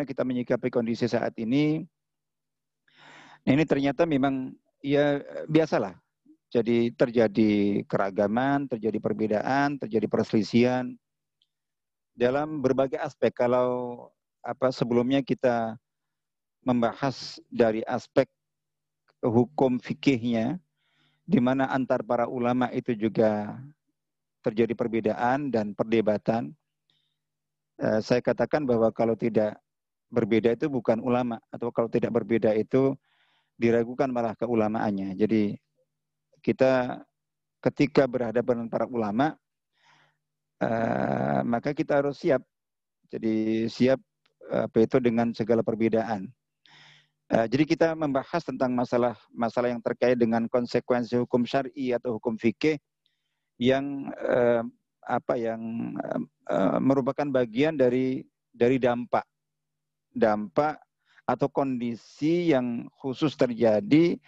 bagaimana kita menyikapi kondisi saat ini. Nah, ini ternyata memang ya biasalah. Jadi terjadi keragaman, terjadi perbedaan, terjadi perselisihan dalam berbagai aspek. Kalau apa sebelumnya kita membahas dari aspek hukum fikihnya, di mana antar para ulama itu juga terjadi perbedaan dan perdebatan. Eh, saya katakan bahwa kalau tidak berbeda itu bukan ulama atau kalau tidak berbeda itu diragukan malah keulamaannya. Jadi kita ketika berhadapan dengan para ulama, uh, maka kita harus siap. Jadi siap apa itu dengan segala perbedaan. Uh, jadi kita membahas tentang masalah masalah yang terkait dengan konsekuensi hukum syar'i atau hukum fikih yang apa yang merupakan bagian dari dari dampak dampak atau kondisi yang khusus terjadi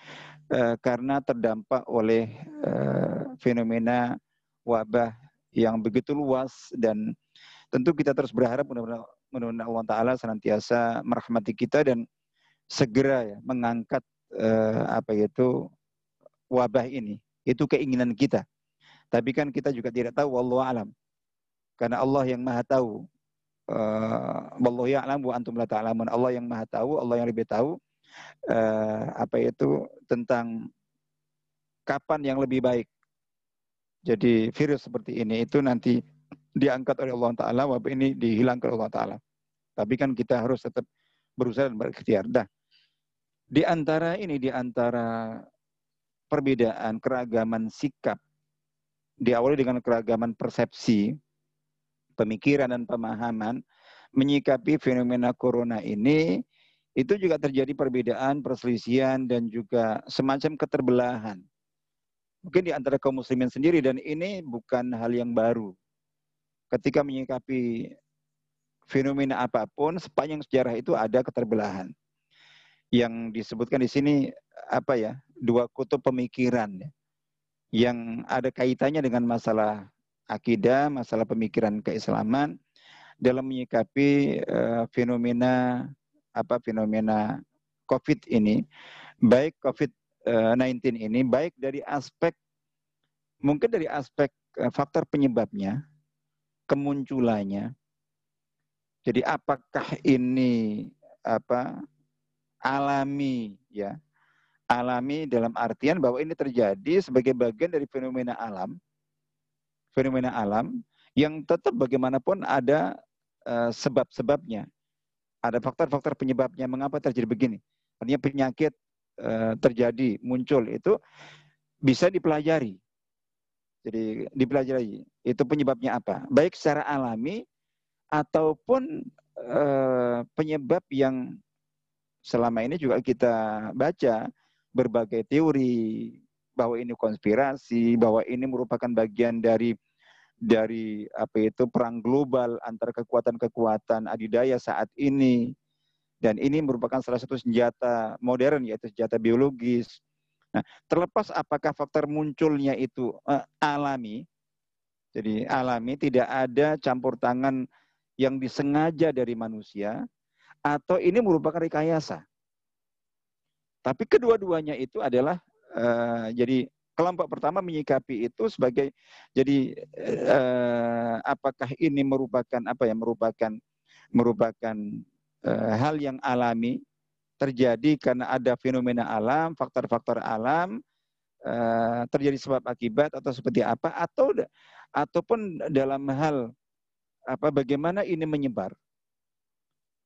uh, karena terdampak oleh uh, fenomena wabah yang begitu luas dan tentu kita terus berharap mudah-mudahan Allah Taala senantiasa merahmati kita dan segera ya mengangkat uh, apa itu wabah ini. Itu keinginan kita. Tapi kan kita juga tidak tahu wallahu alam. Karena Allah yang Maha tahu. Wallahu ya'lam wa antum la ta'lamun. Allah yang Maha tahu, Allah yang lebih tahu uh, apa itu tentang kapan yang lebih baik. Jadi virus seperti ini itu nanti diangkat oleh Allah Ta'ala, wabah ini dihilangkan oleh Allah Ta'ala. Tapi kan kita harus tetap berusaha dan berikhtiar. Dah. Di antara ini, di antara perbedaan, keragaman sikap, diawali dengan keragaman persepsi, pemikiran dan pemahaman, menyikapi fenomena corona ini, itu juga terjadi perbedaan, perselisihan, dan juga semacam keterbelahan. Mungkin di antara kaum muslimin sendiri, dan ini bukan hal yang baru. Ketika menyikapi fenomena apa pun, sepanjang sejarah itu ada keterbelahan yang disebutkan di sini apa ya dua kutub pemikiran ya, yang ada kaitannya dengan masalah akidah, masalah pemikiran keislaman dalam menyikapi uh, fenomena apa fenomena COVID ini, baik COVID-19 ini, baik dari aspek mungkin dari aspek uh, faktor penyebabnya, kemunculannya. Jadi apakah ini apa alami ya. Alami dalam artian bahwa ini terjadi sebagai bagian dari fenomena alam. Fenomena alam yang tetap bagaimanapun ada uh, sebab-sebabnya. Ada faktor-faktor penyebabnya mengapa terjadi begini. Artinya penyakit uh, terjadi, muncul itu bisa dipelajari. Jadi dipelajari itu penyebabnya apa? Baik secara alami ataupun uh, penyebab yang selama ini juga kita baca berbagai teori bahwa ini konspirasi, bahwa ini merupakan bagian dari dari apa itu perang global antara kekuatan-kekuatan adidaya saat ini dan ini merupakan salah satu senjata modern yaitu senjata biologis. Nah, terlepas apakah faktor munculnya itu uh, alami, jadi alami tidak ada campur tangan yang disengaja dari manusia, atau ini merupakan rekayasa. Tapi kedua-duanya itu adalah uh, jadi kelompok pertama menyikapi itu sebagai jadi uh, apakah ini merupakan apa ya merupakan merupakan uh, hal yang alami terjadi karena ada fenomena alam, faktor-faktor alam uh, terjadi sebab akibat atau seperti apa atau ataupun dalam hal apa bagaimana ini menyebar.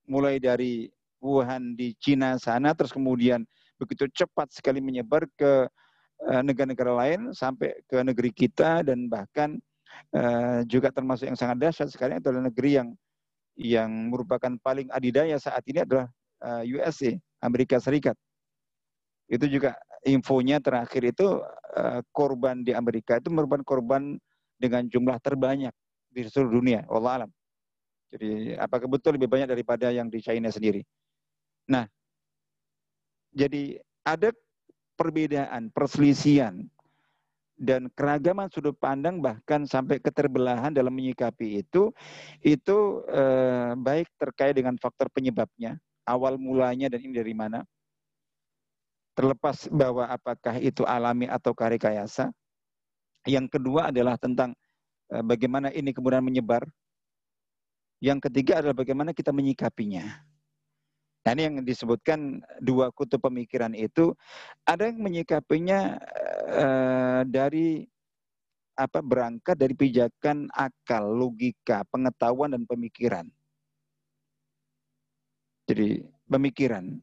Mulai dari Wuhan di Cina sana, terus kemudian begitu cepat sekali menyebar ke eh, negara-negara lain sampai ke negeri kita dan bahkan uh, juga termasuk yang sangat dahsyat sekali adalah negeri yang yang merupakan paling adidaya saat ini adalah eh, USA, Amerika Serikat. Itu juga infonya terakhir itu korban di Amerika itu merupakan korban dengan jumlah terbanyak di seluruh dunia. Allah alam. Jadi apakah betul lebih banyak daripada yang di China sendiri? Nah, jadi ada perbedaan, perselisihan dan keragaman sudut pandang bahkan sampai keterbelahan dalam menyikapi itu itu eh, baik terkait dengan faktor penyebabnya awal mulanya dan ini dari mana terlepas bahwa apakah itu alami atau rekayasa yang kedua adalah tentang eh, bagaimana ini kemudian menyebar. Yang ketiga adalah bagaimana kita menyikapinya Nah ini yang disebutkan dua kutub pemikiran itu ada yang menyikapinya uh, dari apa berangkat dari pijakan akal, logika, pengetahuan dan pemikiran. Jadi pemikiran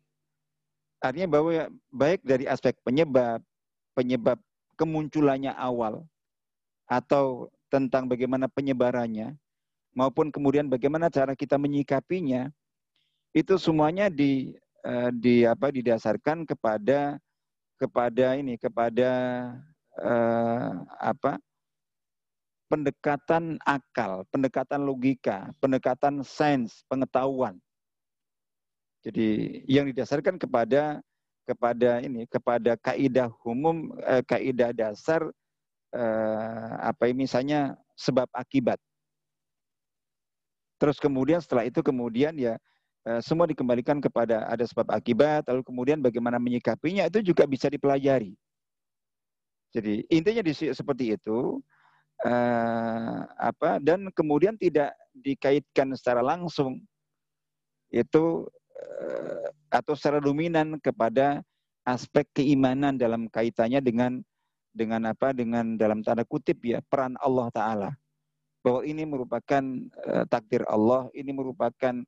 artinya bahwa baik dari aspek penyebab, penyebab kemunculannya awal atau tentang bagaimana penyebarannya maupun kemudian bagaimana cara kita menyikapinya itu semuanya di uh, di apa didasarkan kepada kepada ini kepada uh, apa pendekatan akal, pendekatan logika, pendekatan sains, pengetahuan. Jadi yang didasarkan kepada kepada ini kepada kaidah umum eh, kaidah dasar eh, apa misalnya sebab akibat. Terus kemudian setelah itu kemudian ya Eh, semua dikembalikan kepada ada sebab akibat, lalu kemudian bagaimana menyikapinya itu juga bisa dipelajari. Jadi intinya di, seperti itu, uh, apa dan kemudian tidak dikaitkan secara langsung itu uh, atau secara dominan kepada aspek keimanan dalam kaitannya dengan dengan apa dengan dalam tanda kutip ya peran Allah Taala bahwa ini merupakan uh, takdir Allah, ini merupakan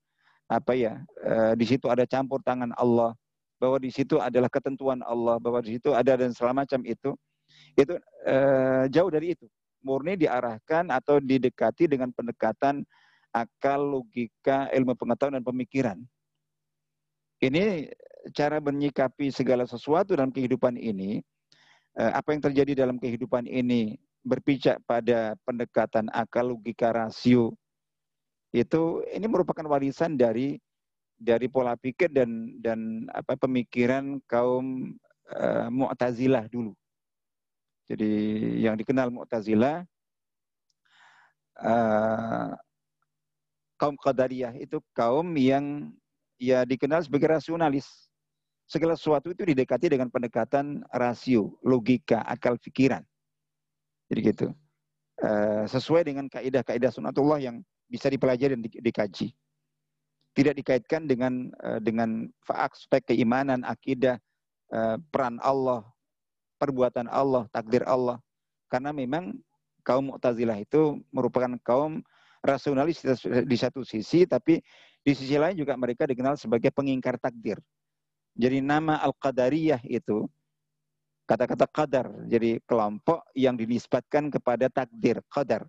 apa ya uh, di situ ada campur tangan Allah bahwa di situ adalah ketentuan Allah bahwa di situ ada dan segala macam itu itu uh, jauh dari itu. Murni diarahkan atau didekati dengan pendekatan akal logika ilmu pengetahuan dan pemikiran. Ini cara menyikapi segala sesuatu dalam kehidupan ini uh, apa yang terjadi dalam kehidupan ini berpijak pada pendekatan akal logika rasio itu ini merupakan warisan dari dari pola pikir dan dan apa pemikiran kaum uh, Mu'tazilah dulu. Jadi yang dikenal Mu'tazilah uh, kaum Qadariyah itu kaum yang ya dikenal sebagai rasionalis. Segala sesuatu itu didekati dengan pendekatan rasio, logika, akal pikiran. Jadi gitu. Uh, sesuai dengan kaidah-kaidah sunatullah yang bisa dipelajari dan dikaji. Tidak dikaitkan dengan eh, dengan aspek keimanan, akidah, eh, peran Allah, perbuatan Allah, takdir Allah. Karena memang kaum Mu'tazilah itu merupakan kaum rasionalis di satu sisi, tapi di sisi lain juga mereka dikenal sebagai pengingkar takdir. Jadi nama Al-Qadariyah itu kata-kata qadar, jadi kelompok yang dinisbatkan kepada takdir, qadar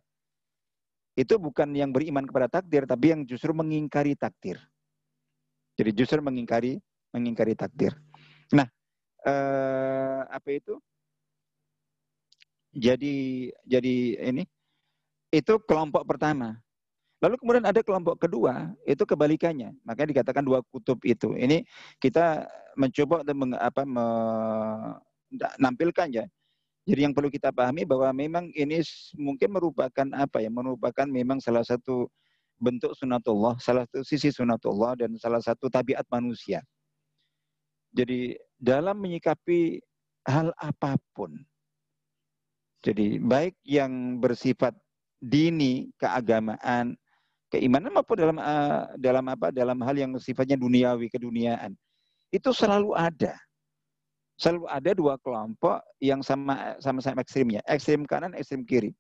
itu bukan yang beriman kepada takdir, tapi yang justru mengingkari takdir. Jadi justru mengingkari mengingkari takdir. Nah, eh, apa itu? Jadi jadi ini itu kelompok pertama. Lalu kemudian ada kelompok kedua, itu kebalikannya. Makanya dikatakan dua kutub itu. Ini kita mencoba untuk meng, menampilkan ya jadi yang perlu kita pahami bahwa memang ini mungkin merupakan apa ya, merupakan memang salah satu bentuk sunatullah, salah satu sisi sunatullah dan salah satu tabiat manusia. Jadi dalam menyikapi hal apa pun, jadi baik yang bersifat dini, keagamaan, keimanan maupun dalam uh, dalam apa dalam hal yang sifatnya duniawi, keduniaan, itu selalu ada selalu ada dua kelompok yang sama sama-sama ekstrimnya, ekstrim kanan, ekstrim kiri.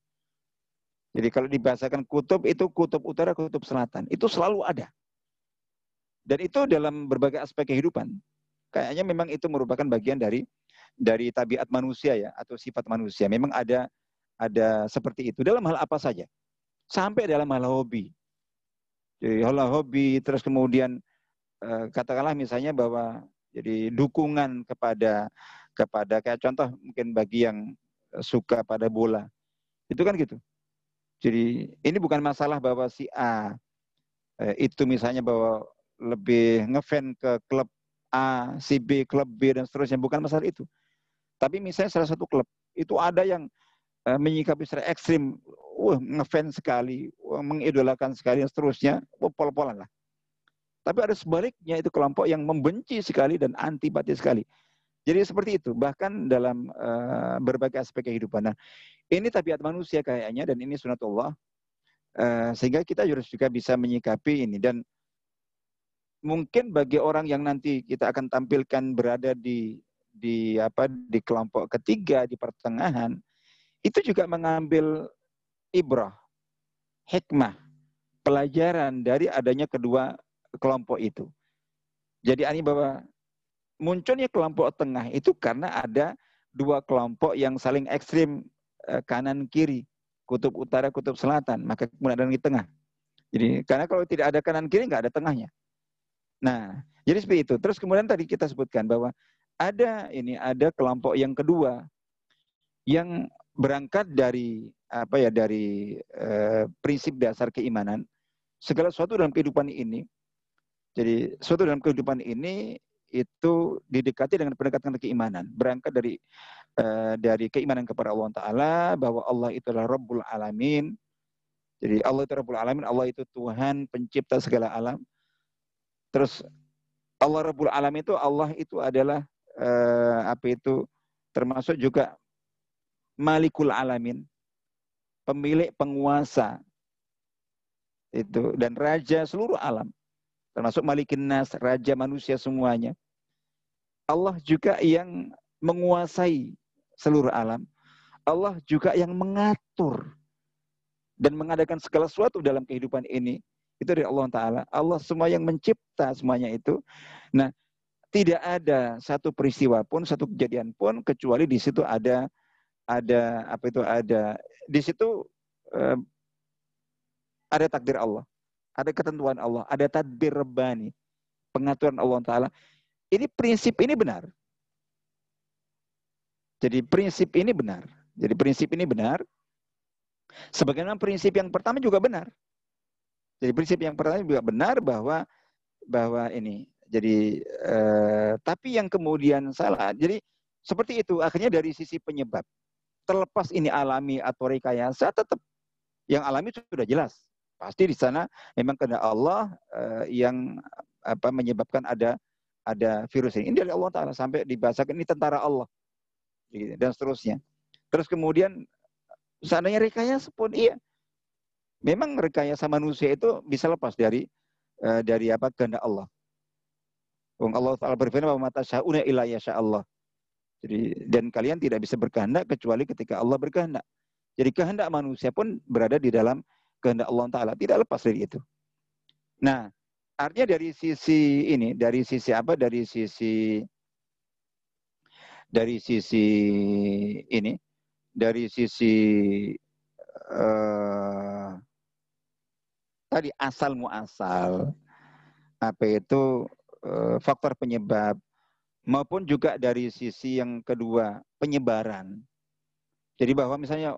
Jadi kalau dibahasakan kutub itu kutub utara, kutub selatan, itu selalu ada. Dan itu dalam berbagai aspek kehidupan. Kayaknya memang itu merupakan bagian dari dari tabiat manusia ya atau sifat manusia. Memang ada ada seperti itu dalam hal apa saja. Sampai dalam hal hobi. Jadi hal hobi terus kemudian eh, katakanlah misalnya bahwa jadi dukungan kepada kepada kayak contoh mungkin bagi yang suka pada bola. Itu kan gitu. Jadi ini bukan masalah bahwa si A eh, itu misalnya bahwa lebih ngefan ke klub A, si B, klub B dan seterusnya bukan masalah itu. Tapi misalnya salah satu klub itu ada yang uh, menyikapi secara ekstrim, wah ngefans sekali, mengidolakan sekali dan seterusnya, pol-polan lah. Tapi ada sebaliknya itu kelompok yang membenci sekali dan antipati sekali. Jadi seperti itu, bahkan dalam uh, berbagai aspek kehidupan. Nah, ini tabiat manusia kayaknya dan ini sunatullah. Uh, sehingga kita harus juga bisa menyikapi ini dan mungkin bagi orang yang nanti kita akan tampilkan berada di di apa di kelompok ketiga di pertengahan itu juga mengambil ibrah, hikmah, pelajaran dari adanya kedua kelompok itu. Jadi ini bahwa munculnya kelompok tengah itu karena ada dua kelompok yang saling ekstrim eh, kanan kiri, kutub utara, kutub selatan, maka kemudian ada di tengah. Jadi karena kalau tidak ada kanan kiri nggak ada tengahnya. Nah, jadi seperti itu. Terus kemudian tadi kita sebutkan bahwa ada ini ada kelompok yang kedua yang berangkat dari apa ya dari eh, prinsip dasar keimanan segala sesuatu dalam kehidupan ini jadi suatu dalam kehidupan ini itu didekati dengan pendekatan keimanan. Berangkat dari uh, dari keimanan kepada Allah Taala bahwa Allah itu adalah Rabbul Alamin. Jadi Allah itu Rabbul Alamin, Allah itu Tuhan pencipta segala alam. Terus Allah Rabbul Alamin itu Allah itu adalah uh, apa itu termasuk juga Malikul Alamin, pemilik penguasa itu dan raja seluruh alam termasuk Malikin Nas, raja manusia semuanya. Allah juga yang menguasai seluruh alam. Allah juga yang mengatur dan mengadakan segala sesuatu dalam kehidupan ini. Itu dari Allah Ta'ala. Allah semua yang mencipta semuanya itu. Nah, tidak ada satu peristiwa pun, satu kejadian pun, kecuali di situ ada ada apa itu ada di situ eh, ada takdir Allah ada ketentuan Allah, ada tadbir rebani, pengaturan Allah Ta'ala. Ini prinsip ini benar. Jadi prinsip ini benar. Jadi prinsip ini benar. Sebagaimana prinsip yang pertama juga benar. Jadi prinsip yang pertama juga benar bahwa bahwa ini. Jadi eh, tapi yang kemudian salah. Jadi seperti itu akhirnya dari sisi penyebab. Terlepas ini alami atau rekayasa tetap yang alami sudah jelas. Pasti di sana memang kena Allah uh, yang apa menyebabkan ada ada virus ini. Ini dari Allah Taala sampai dibahasakan ini tentara Allah gitu, dan seterusnya. Terus kemudian seandainya rekayasa pun iya. Memang rekayasa manusia itu bisa lepas dari uh, dari apa kehendak Allah. Wong Allah Taala berfirman bahwa mata syauna ila Allah. Jadi dan kalian tidak bisa berkehendak kecuali ketika Allah berkehendak. Jadi kehendak manusia pun berada di dalam kehendak Allah Ta'ala. Tidak lepas dari itu. Nah, artinya dari sisi ini, dari sisi apa? Dari sisi dari sisi ini, dari sisi uh, tadi asal muasal apa itu uh, faktor penyebab maupun juga dari sisi yang kedua penyebaran. Jadi bahwa misalnya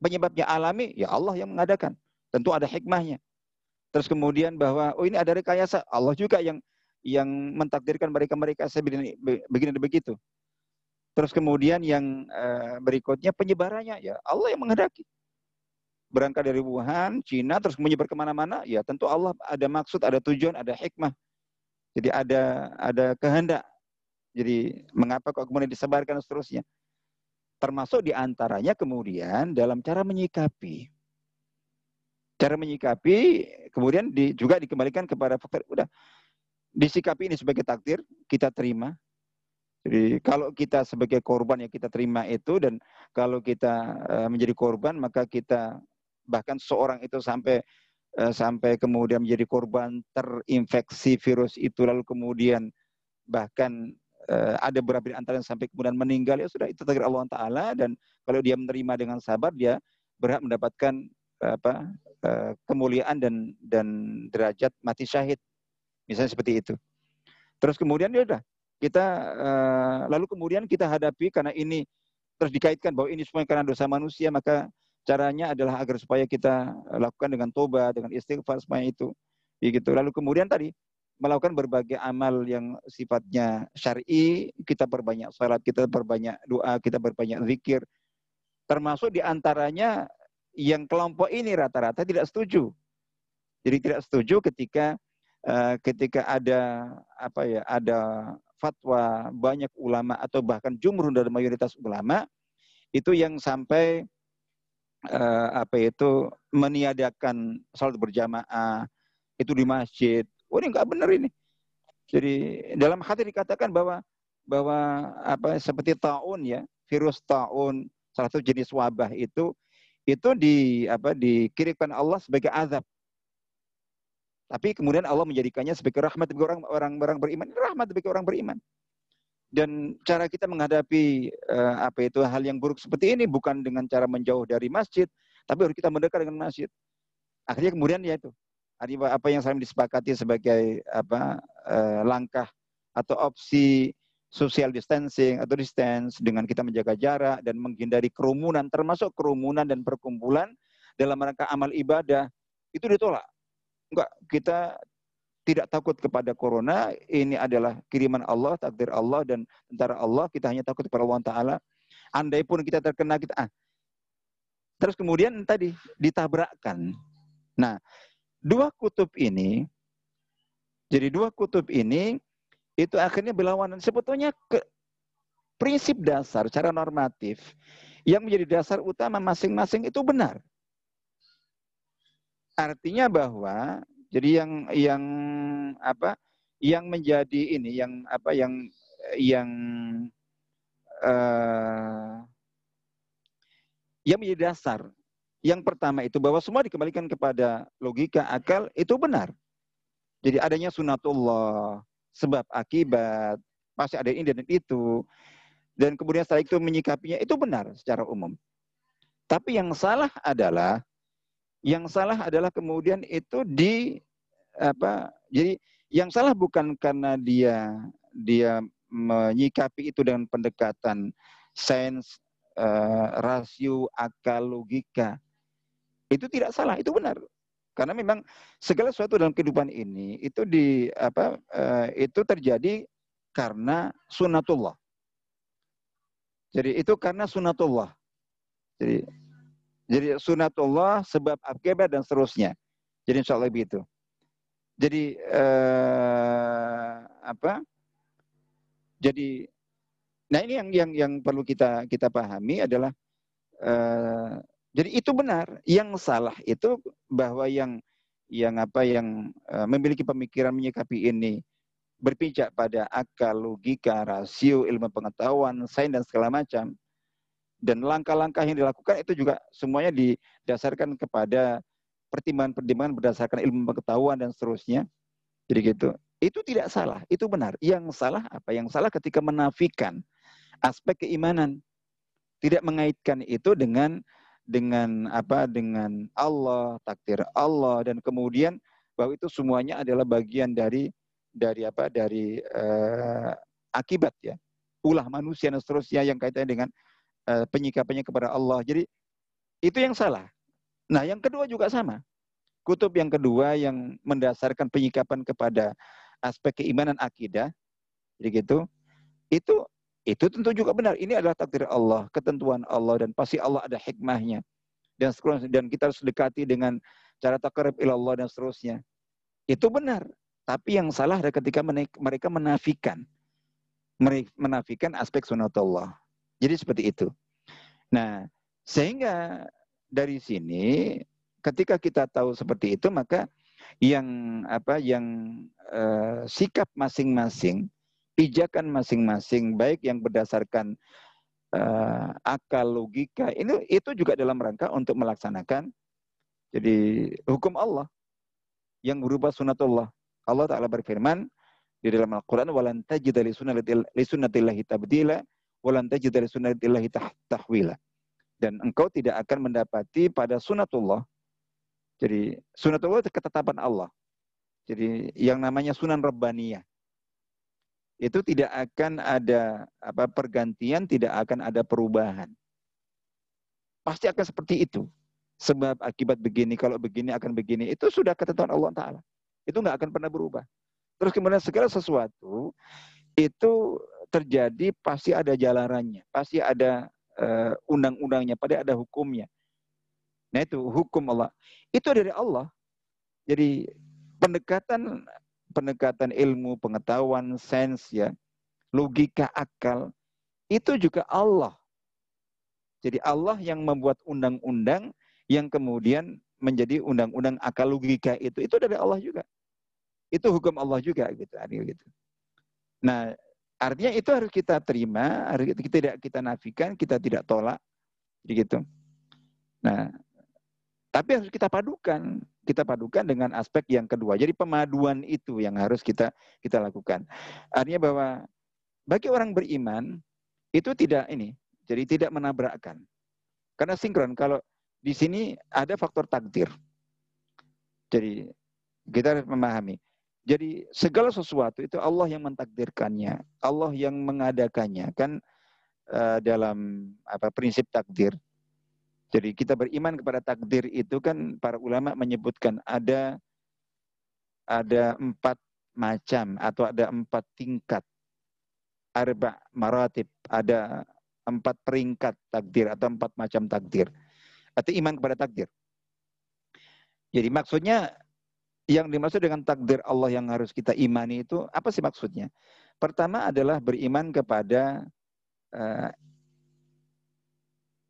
penyebabnya alami, ya Allah yang mengadakan. Tentu ada hikmahnya. Terus kemudian bahwa oh ini ada rekayasa, Allah juga yang yang mentakdirkan mereka-mereka begini, begini dan begitu. Terus kemudian yang uh, berikutnya penyebarannya, ya Allah yang menghendaki. Berangkat dari Wuhan, Cina, terus menyebar ke mana-mana, ya tentu Allah ada maksud, ada tujuan, ada hikmah. Jadi ada ada kehendak. Jadi mengapa kok kemudian disebarkan seterusnya. Termasuk di antaranya kemudian dalam cara menyikapi. Cara menyikapi kemudian di, juga dikembalikan kepada faktor udah disikapi ini sebagai takdir kita terima. Jadi kalau kita sebagai korban yang kita terima itu dan kalau kita uh, menjadi korban maka kita bahkan seorang itu sampai uh, sampai kemudian menjadi korban terinfeksi virus itu lalu kemudian bahkan ada beberapa di antara yang sampai kemudian meninggal ya sudah itu takdir Allah Taala. Dan kalau dia menerima dengan sabar dia berhak mendapatkan uh, apa uh, kemuliaan dan dan derajat mati syahid. Misalnya seperti itu. Terus kemudian ya udah kita lalu kemudian kita hadapi karena ini terus dikaitkan bahwa ini semua karena dosa manusia maka caranya adalah agar supaya kita lakukan dengan toba dengan istighfar semuanya itu. Begitu lalu kemudian tadi melakukan berbagai amal yang sifatnya syar'i, kita berbanyak salat, kita berbanyak doa, kita berbanyak zikir. Termasuk di antaranya yang kelompok ini rata-rata tidak setuju. Jadi tidak setuju ketika uh, ketika ada apa ya ada fatwa banyak ulama atau bahkan jumhur dari mayoritas ulama itu yang sampai uh, apa itu meniadakan salat berjamaah itu di masjid. Oh ini nggak benar ini. Jadi dalam hati dikatakan bahwa bahwa apa seperti taun ya, virus taun salah satu jenis wabah itu itu di apa dikirimkan Allah sebagai azab. Tapi kemudian Allah menjadikannya sebagai rahmat bagi orang orang orang beriman, rahmat bagi orang beriman. Dan cara kita menghadapi uh, apa itu hal yang buruk seperti ini bukan dengan cara menjauh dari masjid, tapi harus kita mendekat dengan masjid. Akhirnya kemudian ya itu apa yang saling disepakati sebagai apa uh, langkah atau opsi social distancing atau distance dengan kita menjaga jarak dan menghindari kerumunan termasuk kerumunan dan perkumpulan dalam rangka amal ibadah itu ditolak. Enggak, kita tidak takut kepada corona, ini adalah kiriman Allah, takdir Allah dan tentara Allah, kita hanya takut kepada Allah Taala. Andai pun kita terkena kita ah. Terus kemudian tadi ditabrakkan. Nah, dua kutub ini, jadi dua kutub ini itu akhirnya berlawanan. Sebetulnya ke, prinsip dasar cara normatif yang menjadi dasar utama masing-masing itu benar. Artinya bahwa jadi yang yang apa yang menjadi ini yang apa yang yang uh, yang menjadi dasar yang pertama itu bahwa semua dikembalikan kepada logika akal itu benar. Jadi adanya sunatullah, sebab akibat, pasti ada ini dan itu. Dan kemudian setelah itu menyikapinya itu benar secara umum. Tapi yang salah adalah yang salah adalah kemudian itu di apa? Jadi yang salah bukan karena dia dia menyikapi itu dengan pendekatan sains, uh, rasio, akal, logika. Itu tidak salah, itu benar. Karena memang segala sesuatu dalam kehidupan ini itu di apa uh, itu terjadi karena sunatullah. Jadi itu karena sunatullah. Jadi jadi sunatullah sebab akibat dan seterusnya. Jadi insya Allah begitu. Jadi uh, apa? Jadi nah ini yang yang yang perlu kita kita pahami adalah uh, jadi itu benar. Yang salah itu bahwa yang yang apa yang uh, memiliki pemikiran menyikapi ini berpijak pada akal, logika, rasio, ilmu pengetahuan, sains dan segala macam. Dan langkah-langkah yang dilakukan itu juga semuanya didasarkan kepada pertimbangan-pertimbangan berdasarkan ilmu pengetahuan dan seterusnya. Jadi gitu. Itu tidak salah, itu benar. Yang salah apa? Yang salah ketika menafikan aspek keimanan. Tidak mengaitkan itu dengan dengan apa dengan Allah, takdir Allah dan kemudian bahwa itu semuanya adalah bagian dari dari apa dari uh, akibat ya ulah manusia dan seterusnya yang kaitannya dengan uh, penyikapannya kepada Allah. Jadi itu yang salah. Nah, yang kedua juga sama. Kutub yang kedua yang mendasarkan penyikapan kepada aspek keimanan akidah, jadi gitu, itu itu tentu juga benar. Ini adalah takdir Allah, ketentuan Allah dan pasti Allah ada hikmahnya. Dan dan kita harus dekati dengan cara takarib ilallah dan seterusnya. Itu benar. Tapi yang salah adalah ketika mereka menafikan. Menafikan aspek sunatullah. Jadi seperti itu. Nah, sehingga dari sini ketika kita tahu seperti itu maka yang apa yang uh, sikap masing-masing pijakan masing-masing baik yang berdasarkan uh, akal logika ini itu juga dalam rangka untuk melaksanakan jadi hukum Allah yang berupa sunatullah. Allah Ta'ala berfirman di dalam Al-Quran walan tajida li sunnatillahi tabdila walan tajida li sunnatillahi tahwila. Dan engkau tidak akan mendapati pada sunatullah jadi sunatullah itu ketetapan Allah. Jadi yang namanya sunan rabbaniyah itu tidak akan ada apa pergantian, tidak akan ada perubahan. Pasti akan seperti itu. Sebab akibat begini, kalau begini akan begini. Itu sudah ketentuan Allah Ta'ala. Itu nggak akan pernah berubah. Terus kemudian segala sesuatu itu terjadi pasti ada jalarannya. Pasti ada uh, undang-undangnya, pada ada hukumnya. Nah itu hukum Allah. Itu dari Allah. Jadi pendekatan pendekatan ilmu, pengetahuan, sains ya, logika akal itu juga Allah. Jadi Allah yang membuat undang-undang yang kemudian menjadi undang-undang akal logika itu itu dari Allah juga. Itu hukum Allah juga gitu, gitu. Nah, artinya itu harus kita terima, harus kita tidak kita nafikan, kita tidak tolak, begitu. Nah, tapi harus kita padukan, kita padukan dengan aspek yang kedua. Jadi pemaduan itu yang harus kita kita lakukan. Artinya bahwa bagi orang beriman itu tidak ini, jadi tidak menabrakkan. Karena sinkron kalau di sini ada faktor takdir. Jadi kita harus memahami. Jadi segala sesuatu itu Allah yang mentakdirkannya, Allah yang mengadakannya kan uh, dalam apa prinsip takdir. Jadi kita beriman kepada takdir itu kan para ulama menyebutkan ada ada empat macam atau ada empat tingkat arba maratib, ada empat peringkat takdir atau empat macam takdir. Atau iman kepada takdir. Jadi maksudnya yang dimaksud dengan takdir Allah yang harus kita imani itu apa sih maksudnya? Pertama adalah beriman kepada uh,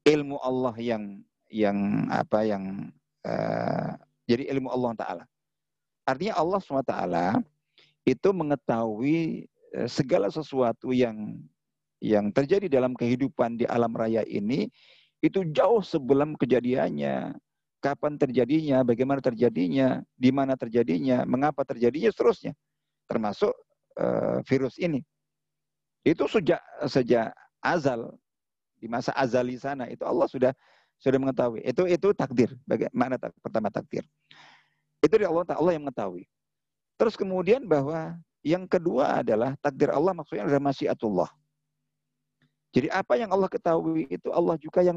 ilmu Allah yang yang apa yang uh, jadi ilmu Allah Taala. Artinya Allah SWT itu mengetahui uh, segala sesuatu yang yang terjadi dalam kehidupan di alam raya ini itu jauh sebelum kejadiannya, kapan terjadinya, bagaimana terjadinya, di mana terjadinya, mengapa terjadinya, seterusnya. Termasuk uh, virus ini. Itu sejak sejak azal di masa azali sana itu Allah sudah sudah mengetahui. Itu itu takdir. Bagaimana tak, pertama takdir? Itu dari Allah Allah yang mengetahui. Terus kemudian bahwa yang kedua adalah takdir Allah maksudnya adalah masyiatullah. Jadi apa yang Allah ketahui itu Allah juga yang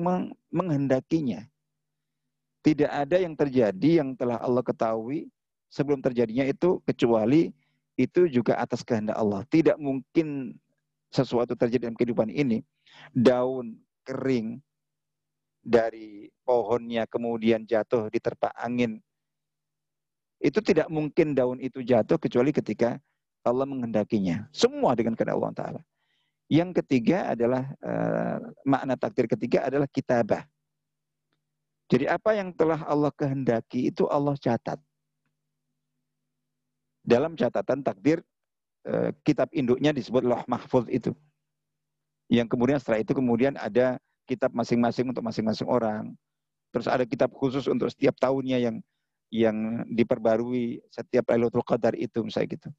menghendakinya. Tidak ada yang terjadi yang telah Allah ketahui sebelum terjadinya itu kecuali itu juga atas kehendak Allah. Tidak mungkin sesuatu terjadi dalam kehidupan ini. Daun kering dari pohonnya kemudian jatuh diterpa angin. Itu tidak mungkin daun itu jatuh kecuali ketika Allah menghendakinya. Semua dengan kehendak Allah Ta'ala. Yang ketiga adalah uh, makna takdir ketiga adalah kitabah. Jadi apa yang telah Allah kehendaki itu Allah catat. Dalam catatan takdir eh, kitab induknya disebut Loh Mahfuz itu. Yang kemudian setelah itu kemudian ada kitab masing-masing untuk masing-masing orang. Terus ada kitab khusus untuk setiap tahunnya yang yang diperbarui setiap Lailatul Qadar itu misalnya gitu.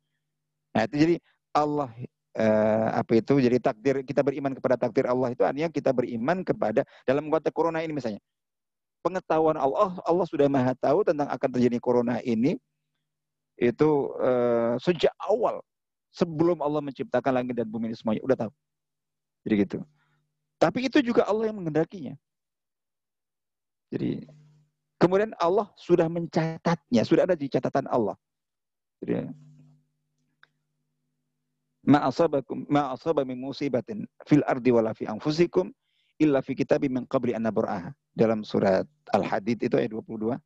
Nah, itu jadi Allah eh, apa itu jadi takdir kita beriman kepada takdir Allah itu artinya kita beriman kepada dalam konteks corona ini misalnya pengetahuan Allah, Allah sudah maha tahu tentang akan terjadi corona ini, itu uh, sejak awal, sebelum Allah menciptakan langit dan bumi ini semuanya, udah tahu. Jadi gitu. Tapi itu juga Allah yang mengendakinya. Jadi kemudian Allah sudah mencatatnya, sudah ada di catatan Allah. Jadi ma asabakum ma asaba min musibatin fil ardi wala fi anfusikum illa fi kitabim min qabli an nabra'aha dalam surat Al-Hadid itu ayat 22.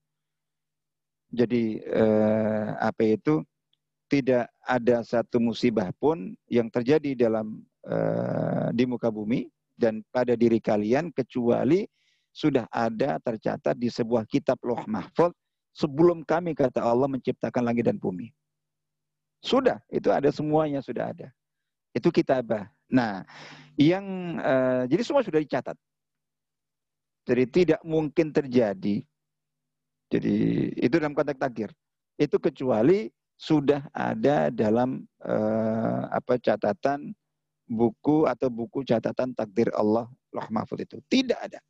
Jadi eh, apa itu tidak ada satu musibah pun yang terjadi dalam eh, di muka bumi dan pada diri kalian kecuali sudah ada tercatat di sebuah kitab Loh Mahfud sebelum kami kata Allah menciptakan langit dan bumi. Sudah, itu ada semuanya sudah ada. Itu kitabah. Nah, yang uh, jadi semua sudah dicatat. Jadi tidak mungkin terjadi. Jadi itu dalam konteks takdir. Itu kecuali sudah ada dalam uh, apa catatan buku atau buku catatan takdir Allah Loh Mahfud itu. Tidak ada.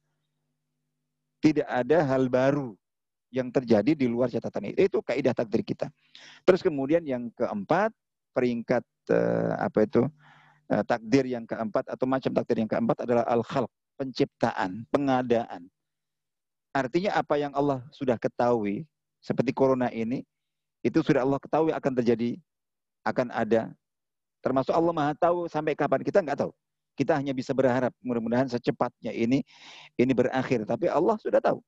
Tidak ada hal baru yang terjadi di luar catatan itu. Itu kaidah takdir kita. Terus kemudian yang keempat, peringkat uh, apa itu? Uh, takdir yang keempat atau macam takdir yang keempat adalah al-khalq penciptaan, pengadaan. Artinya apa yang Allah sudah ketahui, seperti corona ini, itu sudah Allah ketahui akan terjadi, akan ada. Termasuk Allah maha tahu sampai kapan kita nggak tahu. Kita hanya bisa berharap mudah-mudahan secepatnya ini ini berakhir. Tapi Allah sudah tahu.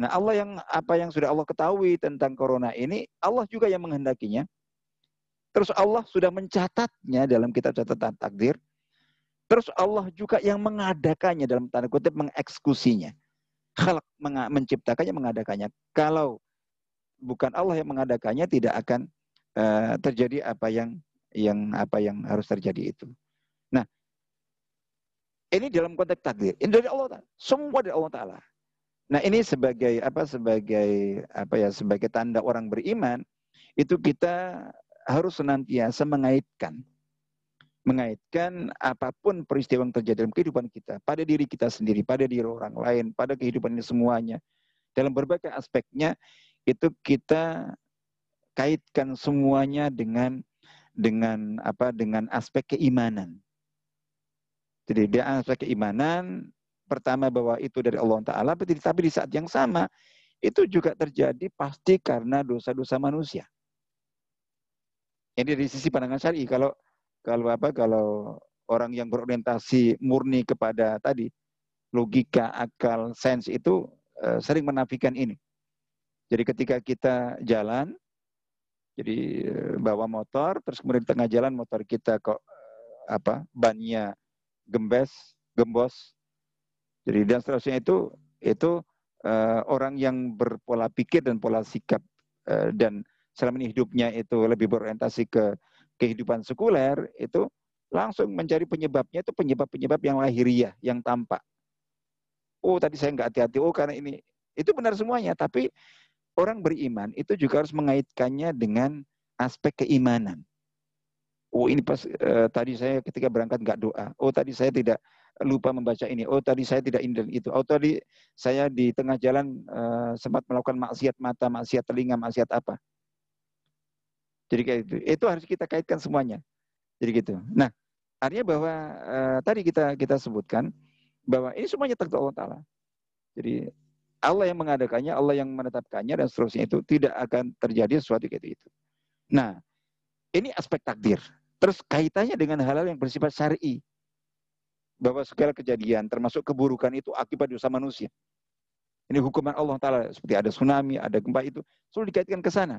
Nah Allah yang apa yang sudah Allah ketahui tentang corona ini, Allah juga yang menghendakinya. Terus Allah sudah mencatatnya dalam kitab catatan takdir. Terus Allah juga yang mengadakannya dalam tanda kutip mengeksekusinya. Khalaq menciptakannya, mengadakannya. Kalau bukan Allah yang mengadakannya, tidak akan uh, terjadi apa yang yang apa yang harus terjadi itu. Nah, ini dalam konteks takdir. Ini dari Allah Taala. Semua dari Allah Taala. Nah, ini sebagai apa? Sebagai apa ya? Sebagai tanda orang beriman itu kita harus senantiasa mengaitkan mengaitkan apa pun peristiwa yang terjadi dalam kehidupan kita, pada diri kita sendiri, pada diri orang lain, pada kehidupan ini semuanya, dalam berbagai aspeknya, itu kita kaitkan semuanya dengan dengan apa dengan aspek keimanan. Jadi dia aspek keimanan pertama bahwa itu dari Allah Taala, tapi di saat yang sama itu juga terjadi pasti karena dosa-dosa manusia. Ini dari sisi pandangan syari. Kalau kalau apa kalau orang yang berorientasi murni kepada tadi logika, akal, sains itu uh, sering menafikan ini. Jadi ketika kita jalan, jadi uh, bawa motor, terus kemudian di tengah jalan motor kita kok uh, apa bannya gembes, gembos. Jadi dan seterusnya itu itu uh, orang yang berpola pikir dan pola sikap uh, dan selama ini hidupnya itu lebih berorientasi ke kehidupan sekuler itu langsung mencari penyebabnya itu penyebab-penyebab yang lahiriah, yang tampak. Oh tadi saya nggak hati-hati, oh karena ini. Itu benar semuanya, tapi orang beriman itu juga harus mengaitkannya dengan aspek keimanan. Oh ini pas uh, tadi saya ketika berangkat nggak doa. Oh tadi saya tidak lupa membaca ini. Oh tadi saya tidak ini dan itu. Oh tadi saya di tengah jalan uh, sempat melakukan maksiat mata, maksiat telinga, maksiat apa. Jadi kayak itu. Itu harus kita kaitkan semuanya. Jadi gitu. Nah, artinya bahwa uh, tadi kita kita sebutkan bahwa ini semuanya takdir Allah Taala. Jadi Allah yang mengadakannya, Allah yang menetapkannya dan seterusnya itu tidak akan terjadi sesuatu kayak itu. Nah, ini aspek takdir. Terus kaitannya dengan hal-hal yang bersifat syar'i. Bahwa segala kejadian termasuk keburukan itu akibat dosa manusia. Ini hukuman Allah Ta'ala. Seperti ada tsunami, ada gempa itu. Selalu dikaitkan ke sana.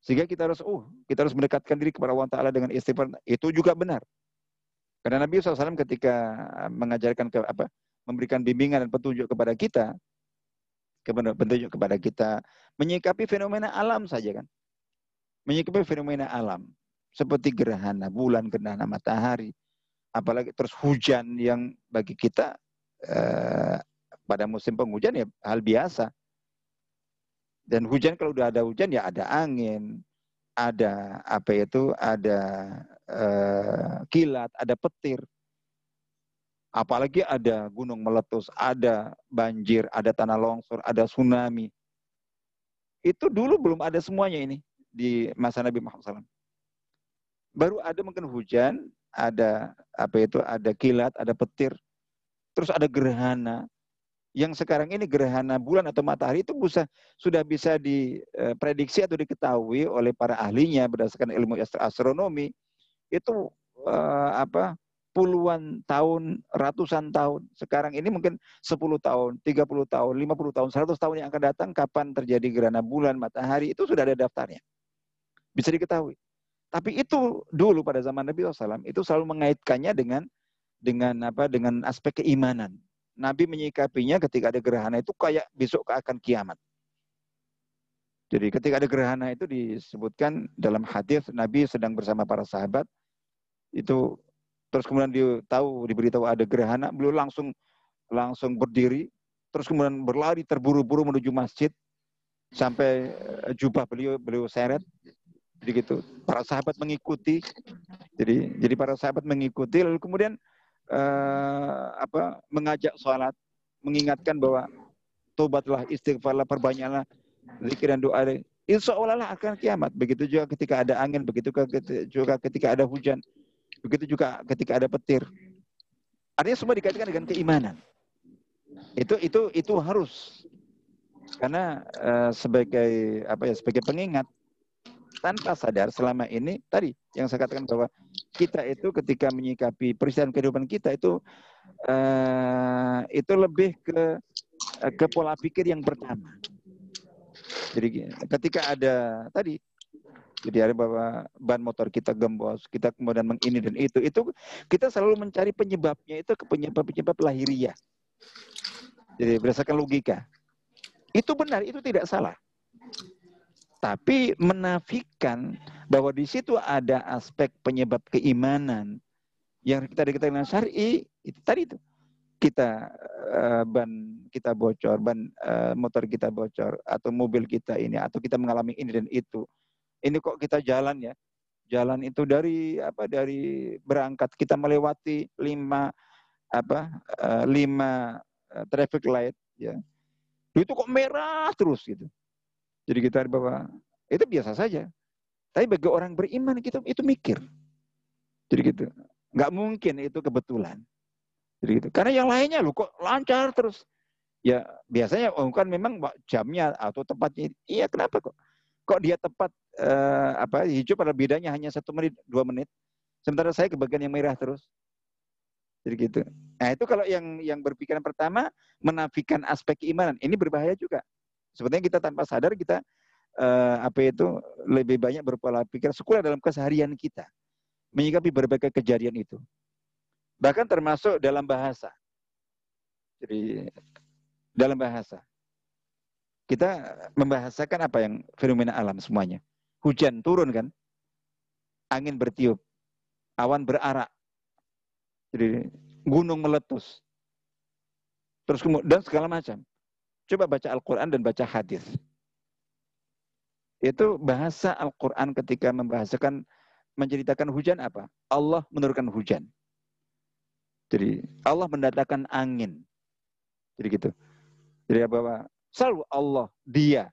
Sehingga kita harus, oh, kita harus mendekatkan diri kepada Allah Ta'ala dengan istighfar. Itu juga benar. Karena Nabi SAW ketika mengajarkan ke apa, memberikan bimbingan dan petunjuk kepada kita, petunjuk kepada kita, menyikapi fenomena alam saja kan. Menyikapi fenomena alam. Seperti gerhana bulan, gerhana matahari. Apalagi terus hujan yang bagi kita eh, pada musim penghujan ya hal biasa dan hujan kalau udah ada hujan ya ada angin, ada apa itu, ada uh, kilat, ada petir. Apalagi ada gunung meletus, ada banjir, ada tanah longsor, ada tsunami. Itu dulu belum ada semuanya ini di masa Nabi Muhammad SAW. Baru ada mungkin hujan, ada apa itu, ada kilat, ada petir, terus ada gerhana, yang sekarang ini gerhana bulan atau matahari itu bisa sudah bisa diprediksi atau diketahui oleh para ahlinya berdasarkan ilmu astronomi itu uh, apa puluhan tahun, ratusan tahun. Sekarang ini mungkin 10 tahun, 30 tahun, 50 tahun, 100 tahun yang akan datang kapan terjadi gerhana bulan, matahari itu sudah ada daftarnya. Bisa diketahui. Tapi itu dulu pada zaman Nabi SAW itu selalu mengaitkannya dengan dengan apa dengan aspek keimanan. Nabi menyikapinya ketika ada gerhana itu kayak besok akan kiamat. Jadi ketika ada gerhana itu disebutkan dalam hadis Nabi sedang bersama para sahabat itu terus kemudian dia tahu diberitahu ada gerhana, beliau langsung langsung berdiri, terus kemudian berlari terburu-buru menuju masjid sampai eh, jubah beliau beliau seret. Jadi gitu. Para sahabat mengikuti. Jadi jadi para sahabat mengikuti lalu kemudian uh, apa mengajak sholat, mengingatkan bahwa tobatlah, istighfarlah, perbanyaklah zikir dan doa. Insya Allah akan kiamat. Begitu juga ketika ada angin, begitu juga ketika ada hujan, begitu juga ketika ada petir. Artinya semua dikaitkan dengan keimanan. Itu itu itu harus karena uh, sebagai apa ya sebagai pengingat tanpa sadar selama ini tadi yang saya katakan bahwa kita itu ketika menyikapi peristiwa kehidupan kita itu uh, itu lebih ke ke pola pikir yang pertama. Jadi ketika ada tadi jadi ada bahwa ban motor kita gembos, kita kemudian mengini dan itu, itu kita selalu mencari penyebabnya itu ke penyebab-penyebab lahiriah. Jadi berdasarkan logika. Itu benar, itu tidak salah. Tapi menafikan bahwa di situ ada aspek penyebab keimanan yang kita dikatakan dengan syar'i itu tadi itu kita uh, ban kita bocor, ban uh, motor kita bocor atau mobil kita ini atau kita mengalami ini dan itu ini kok kita jalan ya. Jalan itu dari apa dari berangkat kita melewati lima apa uh, lima uh, traffic light ya. Itu kok merah terus gitu. Jadi kita bahwa itu biasa saja. Tapi bagi orang beriman kita itu mikir. Jadi gitu. Nggak mungkin itu kebetulan. Jadi gitu. Karena yang lainnya lu kok lancar terus. Ya biasanya oh, kan memang jamnya atau tempatnya. Iya kenapa kok? Kok dia tepat uh, apa hijau pada bedanya hanya satu menit dua menit, sementara saya ke bagian yang merah terus. Jadi gitu. Nah itu kalau yang yang berpikiran pertama menafikan aspek keimanan, ini berbahaya juga. Sebetulnya kita tanpa sadar kita uh, apa itu lebih banyak berpola pikir sekolah dalam keseharian kita menyikapi berbagai kejadian itu. Bahkan termasuk dalam bahasa. Jadi dalam bahasa. Kita membahasakan apa yang fenomena alam semuanya. Hujan turun kan, angin bertiup, awan berarak, jadi gunung meletus, terus kemudian dan segala macam. Coba baca Al-Quran dan baca hadis. Itu bahasa Al-Quran ketika membahasakan menceritakan hujan apa? Allah menurunkan hujan. Jadi Allah mendatangkan angin. Jadi gitu. Jadi bahwa Selalu Allah, dia.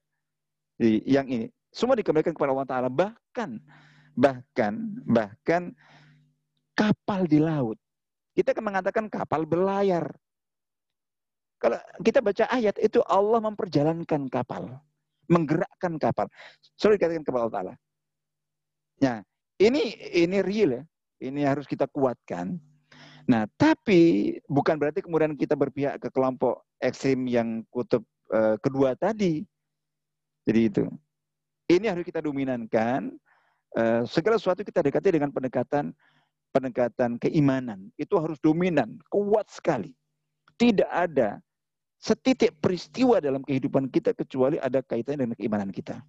Yang ini. Semua dikembalikan kepada Allah Ta'ala. Bahkan, bahkan, bahkan kapal di laut. Kita akan mengatakan kapal berlayar. Kalau kita baca ayat itu Allah memperjalankan kapal. Menggerakkan kapal. Selalu dikatakan kepada Allah Ta'ala. Nah, ini ini real ya. Ini harus kita kuatkan. Nah, tapi bukan berarti kemudian kita berpihak ke kelompok ekstrim yang kutub uh, kedua tadi. Jadi itu. Ini harus kita dominankan. Uh, segala sesuatu kita dekati dengan pendekatan pendekatan keimanan. Itu harus dominan, kuat sekali. Tidak ada setitik peristiwa dalam kehidupan kita kecuali ada kaitannya dengan keimanan kita.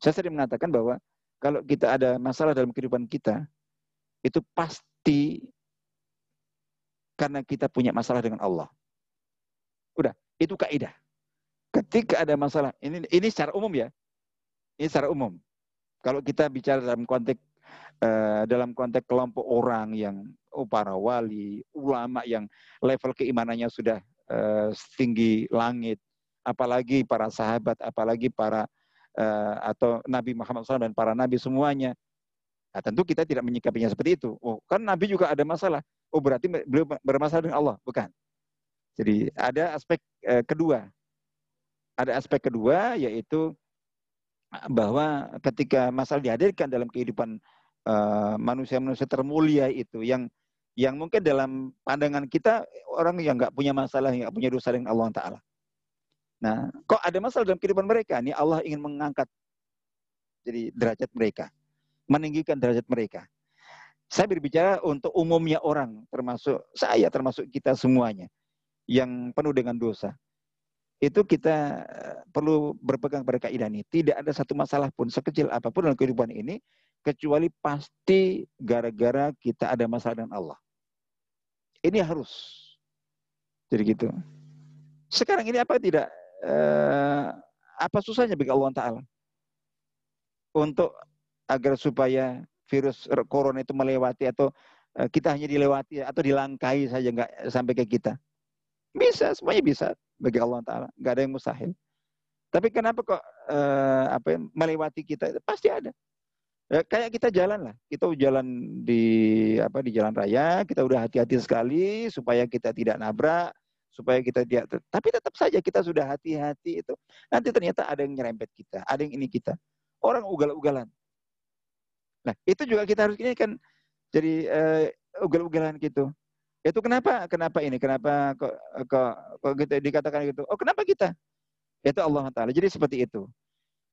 Saya sering mengatakan bahwa kalau kita ada masalah dalam kehidupan kita, itu pasti karena kita punya masalah dengan Allah. Udah, itu kaidah. Ketika ada masalah, ini ini secara umum ya. Ini secara umum. Kalau kita bicara dalam konteks uh, dalam konteks kelompok orang yang oh, para wali, ulama yang level keimanannya sudah uh, setinggi langit, apalagi para sahabat, apalagi para uh, atau Nabi Muhammad SAW dan para nabi semuanya. Nah, tentu kita tidak menyikapinya seperti itu. Oh, kan Nabi juga ada masalah. Oh, berarti beliau bermasalah dengan Allah, bukan? Jadi ada aspek uh, kedua ada aspek kedua yaitu bahwa ketika masalah dihadirkan dalam kehidupan eh, manusia-manusia uh, termulia itu yang yang mungkin dalam pandangan kita orang yang nggak punya masalah, nggak punya dosa dengan Allah Taala. Nah, kok ada masalah dalam kehidupan mereka? Ini Allah ingin mengangkat jadi derajat mereka, meninggikan derajat mereka. Saya berbicara untuk umumnya orang, termasuk saya, termasuk kita semuanya, yang penuh dengan dosa itu kita eh, perlu berpegang pada kaidah ini. Tidak ada satu masalah pun sekecil apa pun dalam kehidupan ini kecuali pasti gara-gara kita ada masalah dengan Allah. Ini harus. Jadi gitu. Sekarang ini apa tidak eh, apa susahnya bagi Allah Taala untuk agar supaya virus corona itu melewati atau eh, kita hanya dilewati atau dilangkai saja nggak sampai ke kita. Bisa, semuanya bisa bagi Allah Taala, nggak ada yang mustahil. Tapi kenapa kok uh, apa ya, melewati kita? Pasti ada. Ya, kayak kita jalan lah, kita jalan di apa di jalan raya, kita udah hati-hati sekali supaya kita tidak nabrak, supaya kita tidak. Tapi tetap saja kita sudah hati-hati itu. Nanti ternyata ada yang nyerempet kita, ada yang ini kita. Orang ugal-ugalan. Nah, itu juga kita harus ini kan jadi uh, ugal-ugalan gitu. Itu kenapa? Kenapa ini? Kenapa kok kok, kok gitu dikatakan gitu? Oh, kenapa kita? Itu Allah Taala. Jadi seperti itu.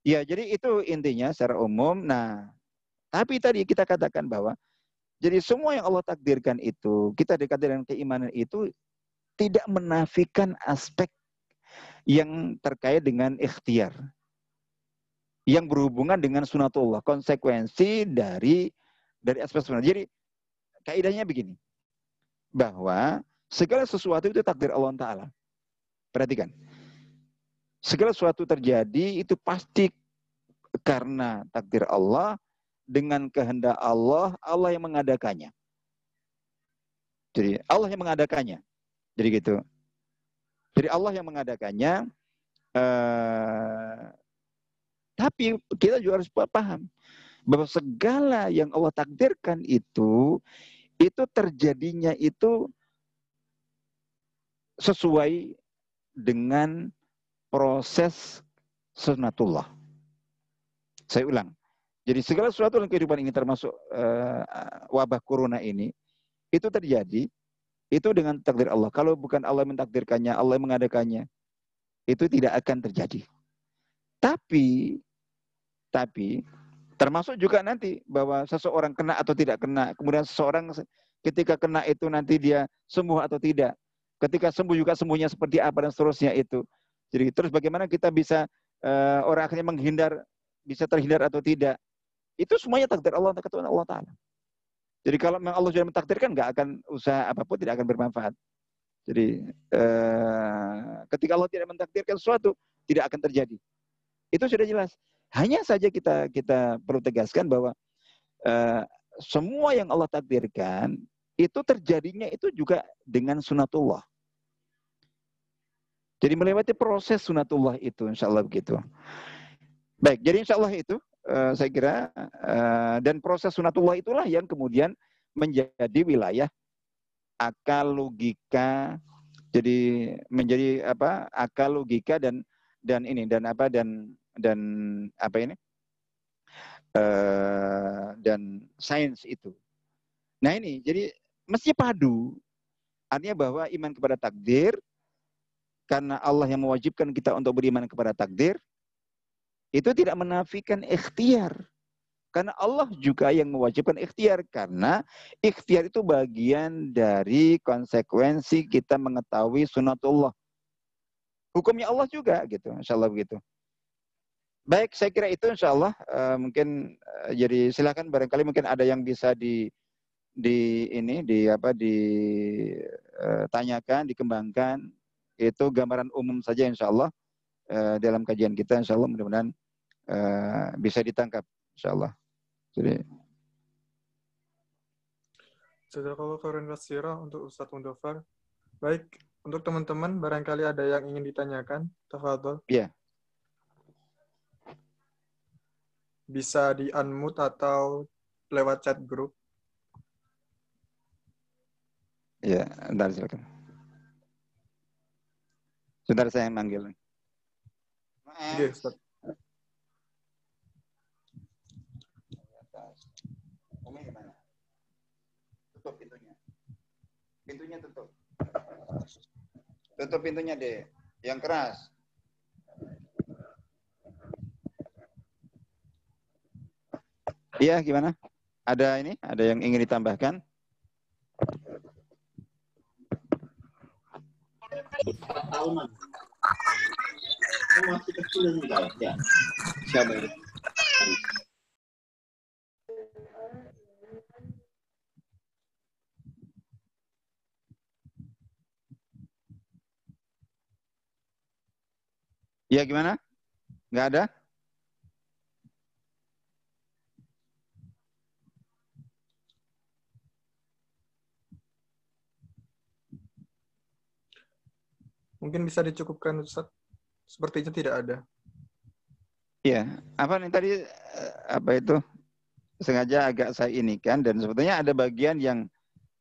Ya, jadi itu intinya secara umum. Nah, tapi tadi kita katakan bahwa jadi semua yang Allah takdirkan itu, kita dekat dengan keimanan itu tidak menafikan aspek yang terkait dengan ikhtiar. Yang berhubungan dengan sunatullah, konsekuensi dari dari aspek sunat. Jadi kaidahnya begini, bahwa segala sesuatu itu takdir Allah Ta'ala. Perhatikan, segala sesuatu terjadi itu pasti karena takdir Allah, dengan kehendak Allah, Allah yang mengadakannya. Jadi Allah yang mengadakannya. Jadi gitu. Jadi Allah yang mengadakannya. Uh, tapi kita juga harus paham bahwa segala yang Allah takdirkan itu itu terjadinya itu sesuai dengan proses sunatullah. Saya ulang. Jadi segala sesuatu dalam kehidupan ini termasuk uh, wabah corona ini itu terjadi itu dengan takdir Allah. Kalau bukan Allah mentakdirkannya, Allah mengadakannya, itu tidak akan terjadi. Tapi tapi termasuk juga nanti bahwa seseorang kena atau tidak kena, kemudian seseorang ketika kena itu nanti dia sembuh atau tidak. Ketika sembuh juga sembuhnya seperti apa dan seterusnya itu. Jadi terus bagaimana kita bisa uh, orang akhirnya menghindar bisa terhindar atau tidak itu semuanya takdir Allah ketuaan Allah Ta'ala. Jadi kalau memang Allah sudah mentakdirkan, nggak akan usaha apa pun tidak akan bermanfaat. Jadi eh, ketika Allah tidak mentakdirkan sesuatu, tidak akan terjadi. Itu sudah jelas. Hanya saja kita kita perlu tegaskan bahwa eh, semua yang Allah takdirkan itu terjadinya itu juga dengan sunatullah. Jadi melewati proses sunatullah itu, insya Allah begitu. Baik, jadi insya Allah itu uh, saya kira uh, dan proses sunatullah itulah yang kemudian menjadi wilayah akal logika jadi menjadi apa akal logika dan dan ini dan apa dan dan apa ini uh, dan sains itu nah ini jadi mesti padu artinya bahwa iman kepada takdir karena Allah yang mewajibkan kita untuk beriman kepada takdir itu tidak menafikan ikhtiar. Karena Allah juga yang mewajibkan ikhtiar. Karena ikhtiar itu bagian dari konsekuensi kita mengetahui sunatullah. Hukumnya Allah juga gitu. Insya Allah begitu. Baik, saya kira itu insya Allah uh, mungkin uh, jadi silakan barangkali mungkin ada yang bisa di di ini di apa ditanyakan, uh, dikembangkan itu gambaran umum saja insya Allah uh, dalam kajian kita insya Allah mudah-mudahan uh, bisa ditangkap insya Allah. Jadi kalau khairan wasira untuk Ustadz Mundofar. Baik, untuk teman-teman barangkali ada yang ingin ditanyakan, tafadhol. Iya. Bisa di unmute atau lewat chat grup. Iya, entar silakan. Sebentar saya manggil. Iya, Ustaz. Tutup pintunya. Pintunya tutup. Tutup pintunya deh. Yang keras. Iya, gimana? Ada ini? Ada yang ingin ditambahkan? Enggak ya gimana? Enggak ada? Mungkin bisa dicukupkan Ustaz. Sepertinya tidak ada. Iya, apa nih tadi eh, apa itu sengaja agak saya ini kan dan sebetulnya ada bagian yang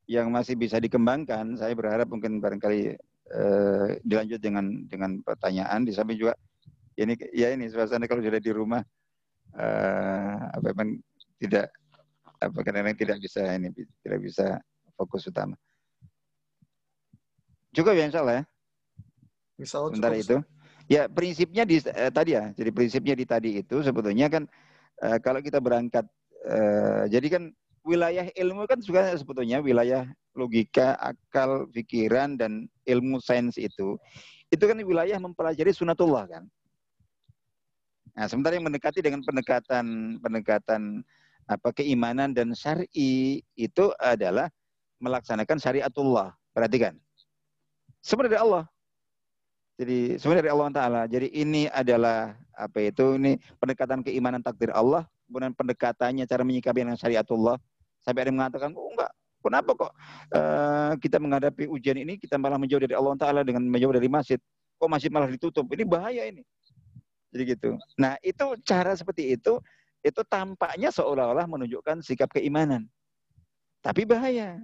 yang masih bisa dikembangkan. Saya berharap mungkin barangkali eh, dilanjut dengan dengan pertanyaan di samping juga ini ya ini suasana kalau sudah di rumah eh, apa memang tidak apa kadang tidak bisa ini tidak bisa fokus utama. Cukup ya insya Allah ya. Insya Allah Sementara cukup. itu. Ya prinsipnya di eh, tadi ya. Jadi prinsipnya di tadi itu sebetulnya kan eh, kalau kita berangkat eh, jadi kan wilayah ilmu kan juga sebetulnya wilayah logika, akal, pikiran dan ilmu sains itu itu kan wilayah mempelajari sunatullah kan. Nah, sementara yang mendekati dengan pendekatan pendekatan apa keimanan dan syar'i itu adalah melaksanakan syariatullah. Perhatikan. Sebenarnya Allah. Jadi sebenarnya dari Allah Taala. Jadi ini adalah apa itu ini pendekatan keimanan takdir Allah, kemudian pendekatannya cara menyikapi dengan syariatullah. Sampai ada yang mengatakan, oh enggak, kenapa kok uh, kita menghadapi ujian ini kita malah menjauh dari Allah Taala dengan menjauh dari masjid? Kok masjid malah ditutup? Ini bahaya ini. Jadi gitu. Nah itu cara seperti itu itu tampaknya seolah-olah menunjukkan sikap keimanan. Tapi bahaya.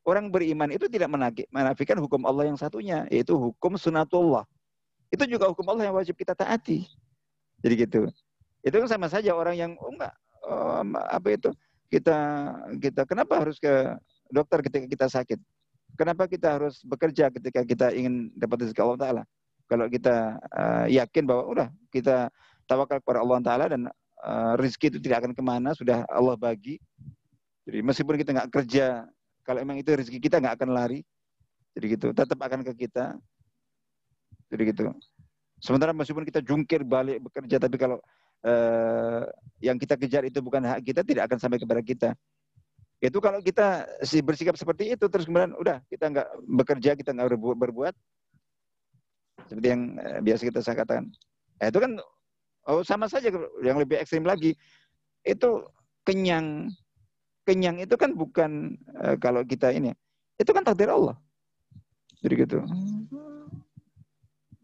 Orang beriman itu tidak menafikan hukum Allah yang satunya, yaitu hukum sunatullah. Itu juga hukum Allah yang wajib kita taati. Jadi gitu. Itu kan sama saja orang yang oh enggak oh, apa itu kita kita kenapa harus ke dokter ketika kita sakit? Kenapa kita harus bekerja ketika kita ingin dapat rezeki Allah Taala? Kalau kita uh, yakin bahwa udah kita tawakal kepada Allah Taala dan uh, rezeki itu tidak akan ke mana, sudah Allah bagi. Jadi meskipun kita nggak kerja kalau emang itu rezeki kita nggak akan lari. Jadi gitu, tetap akan ke kita. Jadi gitu. Sementara meskipun kita jungkir balik bekerja, tapi kalau eh, yang kita kejar itu bukan hak kita, tidak akan sampai kepada kita. Itu kalau kita si bersikap seperti itu, terus kemudian udah kita nggak bekerja, kita nggak berbuat, berbuat, seperti yang eh, biasa kita saya katakan. Eh, itu kan oh sama saja yang lebih ekstrim lagi. Itu kenyang kenyang itu kan bukan uh, kalau kita ini, itu kan takdir Allah. Jadi gitu.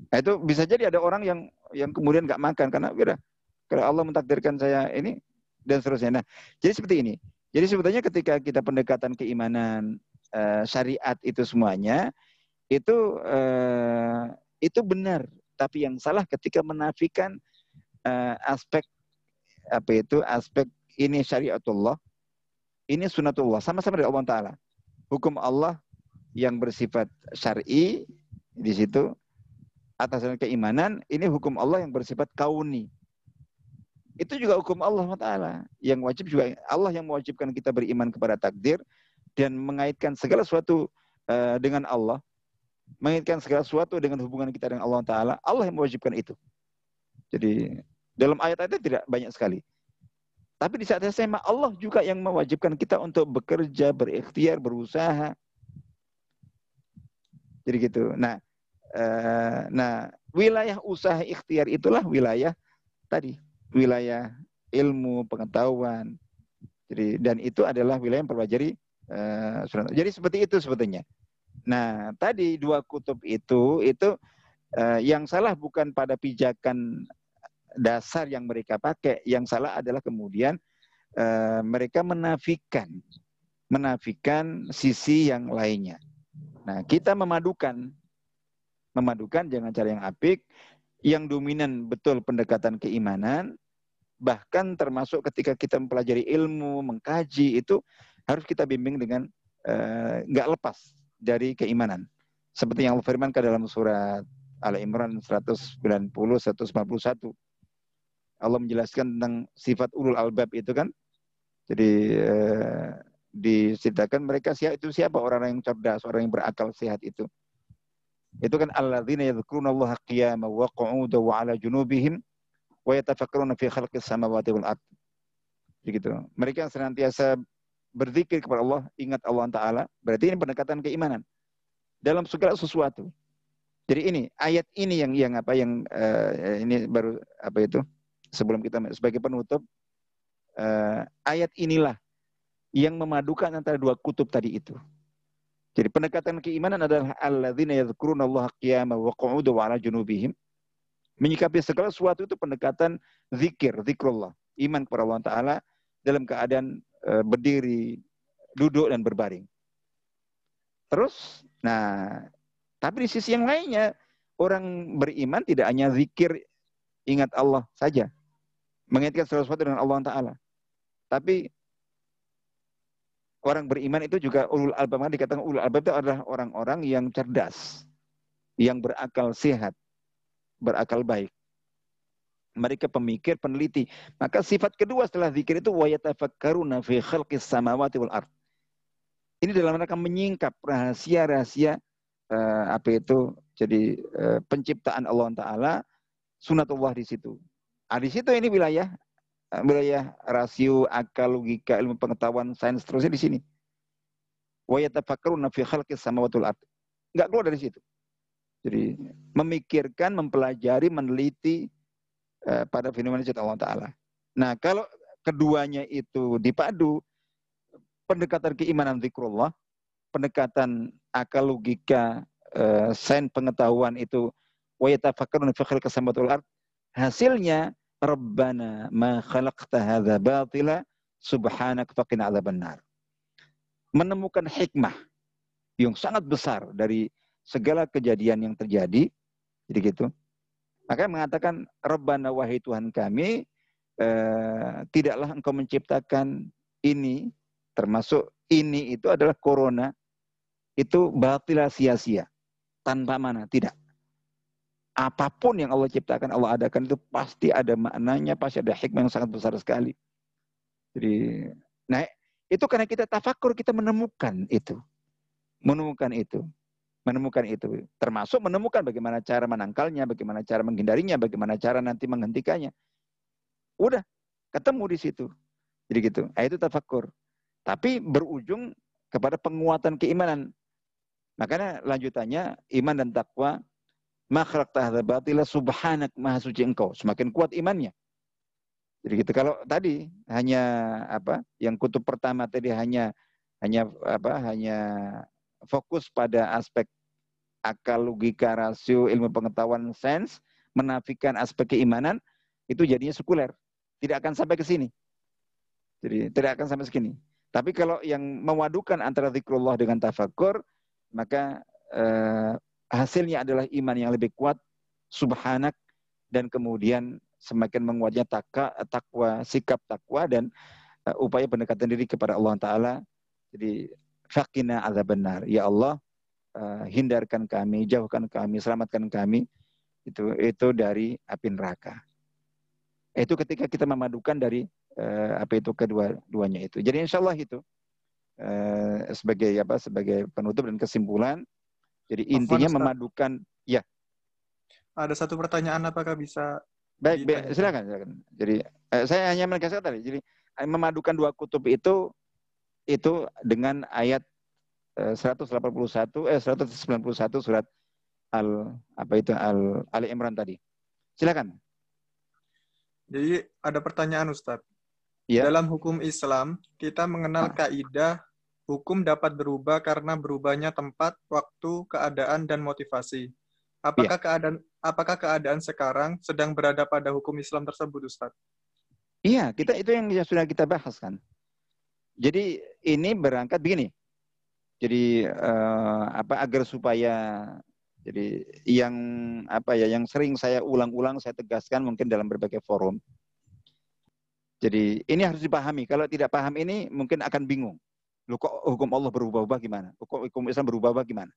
Nah, itu bisa jadi ada orang yang yang kemudian nggak makan karena udah kalau Allah mentakdirkan saya ini dan seterusnya. Nah, jadi seperti ini. Jadi sebetulnya ketika kita pendekatan keimanan uh, syariat itu semuanya itu uh, itu benar, tapi yang salah ketika menafikan uh, aspek apa itu aspek ini syariatullah ini sunatullah, sama-sama dari Allah Ta'ala. Hukum Allah yang bersifat syar'i di situ atas keimanan, ini hukum Allah yang bersifat kauni. Itu juga hukum Allah Ta'ala. Yang wajib juga Allah yang mewajibkan kita beriman kepada takdir dan mengaitkan segala sesuatu uh, dengan Allah. Mengaitkan segala sesuatu dengan hubungan kita dengan Allah Ta'ala. Allah yang mewajibkan itu. Jadi dalam ayat-ayat tidak banyak sekali. Tapi di saat yang sama Allah juga yang mewajibkan kita untuk bekerja, berikhtiar, berusaha. Jadi gitu. Nah, uh, nah wilayah usaha ikhtiar itulah wilayah tadi, wilayah ilmu, pengetahuan. Jadi dan itu adalah wilayah yang pelajari uh, Jadi seperti itu sebetulnya. Nah, tadi dua kutub itu itu uh, yang salah bukan pada pijakan dasar yang mereka pakai. Yang salah adalah kemudian uh, mereka menafikan menafikan sisi yang lainnya. Nah, kita memadukan memadukan jangan cara yang apik, yang dominan betul pendekatan keimanan, bahkan termasuk ketika kita mempelajari ilmu, mengkaji itu harus kita bimbing dengan uh, nggak lepas dari keimanan. Seperti yang firmankan dalam surat Al Imran 190 151. Allah menjelaskan tentang sifat ulul albab itu kan. Jadi eh, diceritakan mereka siapa itu siapa orang yang cerdas, orang yang berakal sehat itu. Itu kan alladzina yadhkuruna Allah qiyaman wa qu'udan wa 'ala junubihim wa yatafakkaruna fi khalqis samawati wal ard. Begitu. Mereka yang senantiasa berzikir kepada Allah, ingat Allah Taala, berarti ini pendekatan keimanan dalam segala sesuatu. Jadi ini ayat ini yang yang apa yang uh, ini baru apa itu sebelum kita sebagai penutup uh, ayat inilah yang memadukan antara dua kutub tadi itu. Jadi pendekatan keimanan adalah alladzina yadhkuruna Allah qiyaman wa qu'udan wa 'ala junubihim. Menyikapi segala sesuatu itu pendekatan zikir, zikrullah, iman kepada Allah taala dalam keadaan uh, berdiri, duduk dan berbaring. Terus nah, tapi di sisi yang lainnya orang beriman tidak hanya zikir ingat Allah saja. Mengingatkan sesuatu dengan Allah Ta'ala. Tapi orang beriman itu juga ulul albab. Dikatakan ulul albab itu adalah orang-orang yang cerdas, yang berakal sehat, berakal baik. Mereka pemikir, peneliti. Maka sifat kedua setelah zikir itu wayatafakkaruna fi khalqis samawati wal ard. Ini dalam rangka menyingkap rahasia-rahasia uh, apa itu jadi uh, penciptaan Allah Taala sunatullah di situ. Ah, di situ ini wilayah eh, wilayah rasio, akal, logika, ilmu pengetahuan, sains terusnya di sini. Wa yatafakkaruna fi khalqis samawati wal ard. Enggak keluar dari situ. Jadi memikirkan, mempelajari, meneliti uh, pada fenomena cipta Allah Taala. Nah, kalau keduanya itu dipadu, pendekatan keimanan zikrullah, pendekatan akal logika, uh, sains pengetahuan itu wa yatafakkaruna fi khalqis samawati wal ard Hasilnya Rabbana ma khalaqta hadza batila subhanak faqina adzabannar. Menemukan hikmah yang sangat besar dari segala kejadian yang terjadi. Jadi gitu. Makanya mengatakan Rabbana wahai Tuhan kami eh, tidaklah engkau menciptakan ini termasuk ini itu adalah corona itu batila sia-sia tanpa mana tidak apa pun yang Allah ciptakan, Allah adakan itu pasti ada maknanya, pasti ada hikmah yang sangat besar sekali. Jadi, nah itu karena kita tafakur, kita menemukan itu. Menemukan itu. Menemukan itu. Termasuk menemukan bagaimana cara menangkalnya, bagaimana cara menghindarinya, bagaimana cara nanti menghentikannya. Udah, ketemu di situ. Jadi gitu. Nah, itu tafakur. Tapi berujung kepada penguatan keimanan. Makanya lanjutannya iman dan takwa makhluk tahta batila subhanak maha suci engkau. Semakin kuat imannya. Jadi gitu. Kalau tadi hanya apa? Yang kutub pertama tadi hanya hanya apa? Hanya fokus pada aspek akal, logika, rasio, ilmu pengetahuan, sains, menafikan aspek keimanan, itu jadinya sekuler. Tidak akan sampai ke sini. Jadi tidak akan sampai segini. Tapi kalau yang memadukan antara zikrullah dengan tafakur, maka eh, hasilnya adalah iman yang lebih kuat, subhanak, dan kemudian semakin menguatnya takwa, takwa sikap takwa dan uh, upaya pendekatan diri kepada Allah Taala. Jadi fakina azab benar. Ya Allah, uh, hindarkan kami, jauhkan kami, selamatkan kami itu itu dari api neraka. Itu ketika kita memadukan dari uh, apa itu kedua-duanya itu. Jadi insya Allah itu uh, sebagai apa sebagai penutup dan kesimpulan jadi intinya Ustaz. memadukan, ya. Ada satu pertanyaan apakah bisa? Baik, baik silakan, silakan. Jadi eh, saya hanya menegaskan tadi. Jadi eh, memadukan dua kutub itu itu dengan ayat eh, 181 eh 191 surat al apa itu al Ali Imran tadi. Silakan. Jadi ada pertanyaan Ustadz. Ya. Dalam hukum Islam, kita mengenal ah. kaidah Hukum dapat berubah karena berubahnya tempat, waktu, keadaan, dan motivasi. Apakah ya. keadaan apakah keadaan sekarang sedang berada pada hukum Islam tersebut, Ustaz? Iya, kita itu yang sudah kita bahas kan. Jadi ini berangkat begini. Jadi uh, apa agar supaya jadi yang apa ya yang sering saya ulang-ulang saya tegaskan mungkin dalam berbagai forum. Jadi ini harus dipahami. Kalau tidak paham ini mungkin akan bingung. Lu kok hukum Allah berubah-ubah gimana? Kok hukum Islam berubah-ubah gimana?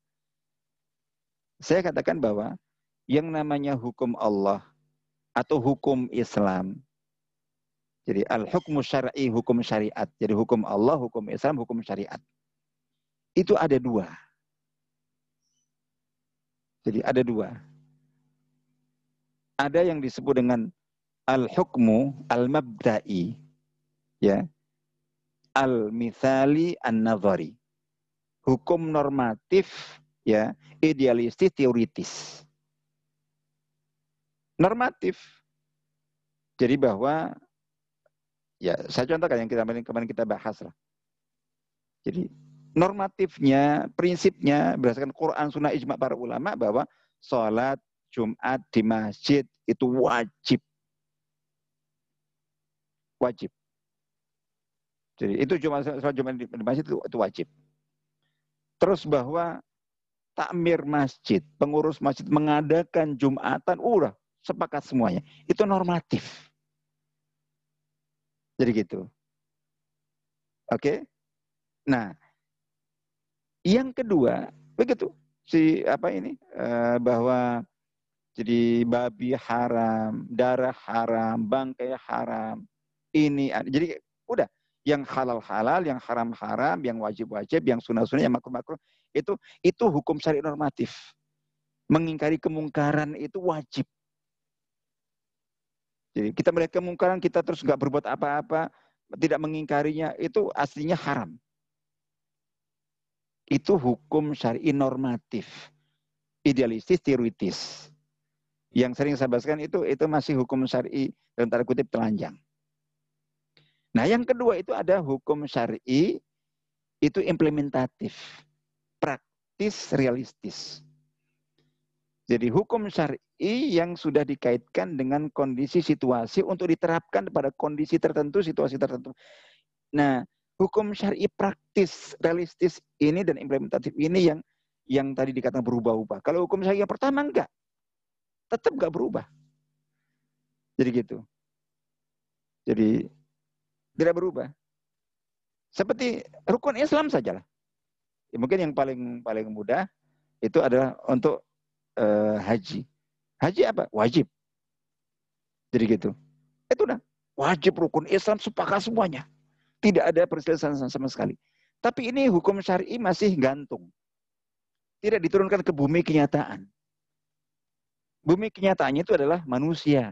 Saya katakan bahwa yang namanya hukum Allah atau hukum Islam jadi al-hukmu syar'i, hukum syariat. Jadi hukum Allah, hukum Islam, hukum syariat. Itu ada dua. Jadi ada dua. Ada yang disebut dengan al-hukmu al-mabda'i. Ya al-mithali an-nazari. Hukum normatif ya, idealistis teoritis. Normatif. Jadi bahwa ya saya contohkan yang kita kemarin kita bahas lah. Jadi normatifnya, prinsipnya berdasarkan Quran, Sunnah, Ijma para ulama bahwa sholat Jumat di masjid itu wajib. Wajib. Jadi itu cuma sholat Jumat di masjid itu, itu wajib. Terus bahwa takmir masjid, pengurus masjid mengadakan Jumatan, udah sepakat semuanya. Itu normatif. Jadi gitu. Oke? Okay? Nah, yang kedua, begitu si apa ini uh, bahwa jadi babi haram, darah haram, bangkai haram. Ini jadi udah yang halal-halal, yang haram-haram, yang wajib-wajib, yang sunnah-sunnah, yang makruh-makruh itu itu hukum syari normatif. Mengingkari kemungkaran itu wajib. Jadi kita melihat kemungkaran kita terus nggak berbuat apa-apa, tidak mengingkarinya itu aslinya haram. Itu hukum syari normatif, idealistis, teoritis yang sering saya bahaskan itu itu masih hukum syar'i dalam tanda kutip telanjang. Nah, yang kedua itu ada hukum syar'i itu implementatif, praktis, realistis. Jadi hukum syar'i yang sudah dikaitkan dengan kondisi situasi untuk diterapkan pada kondisi tertentu, situasi tertentu. Nah, hukum syar'i praktis, realistis ini dan implementatif ini yang yang tadi dikatakan berubah-ubah. Kalau hukum syar'i yang pertama enggak tetap nggak berubah. Jadi gitu. Jadi tidak berubah. Seperti rukun Islam sajalah. Ya, mungkin yang paling paling mudah itu adalah untuk uh, haji. Haji apa? Wajib. Jadi gitu. Itu udah wajib rukun Islam sepakat semuanya. Tidak ada perselisihan sama sekali. Tapi ini hukum syar'i masih gantung. Tidak diturunkan ke bumi kenyataan. Bumi kenyataannya itu adalah manusia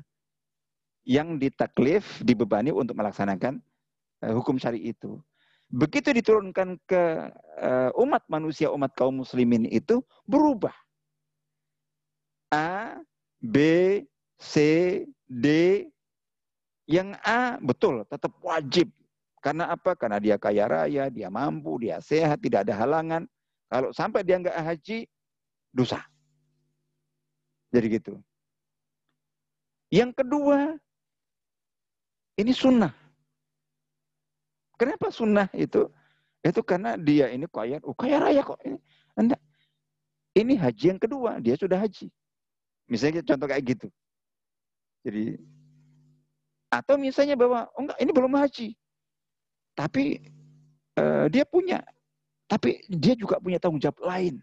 yang ditaklif, dibebani untuk melaksanakan hukum syari itu. Begitu diturunkan ke uh, umat manusia, umat kaum muslimin itu berubah. A, B, C, D. Yang A betul tetap wajib. Karena apa? Karena dia kaya raya, dia mampu, dia sehat, tidak ada halangan. Kalau sampai dia nggak haji, dosa. Jadi gitu. Yang kedua, ini sunnah. Kenapa sunnah itu? Itu karena dia ini kaya, oh kaya raya kok. Ini, enggak. ini haji yang kedua, dia sudah haji. Misalnya contoh kayak gitu. Jadi, atau misalnya bahwa, oh enggak, ini belum haji. Tapi uh, dia punya, tapi dia juga punya tanggung jawab lain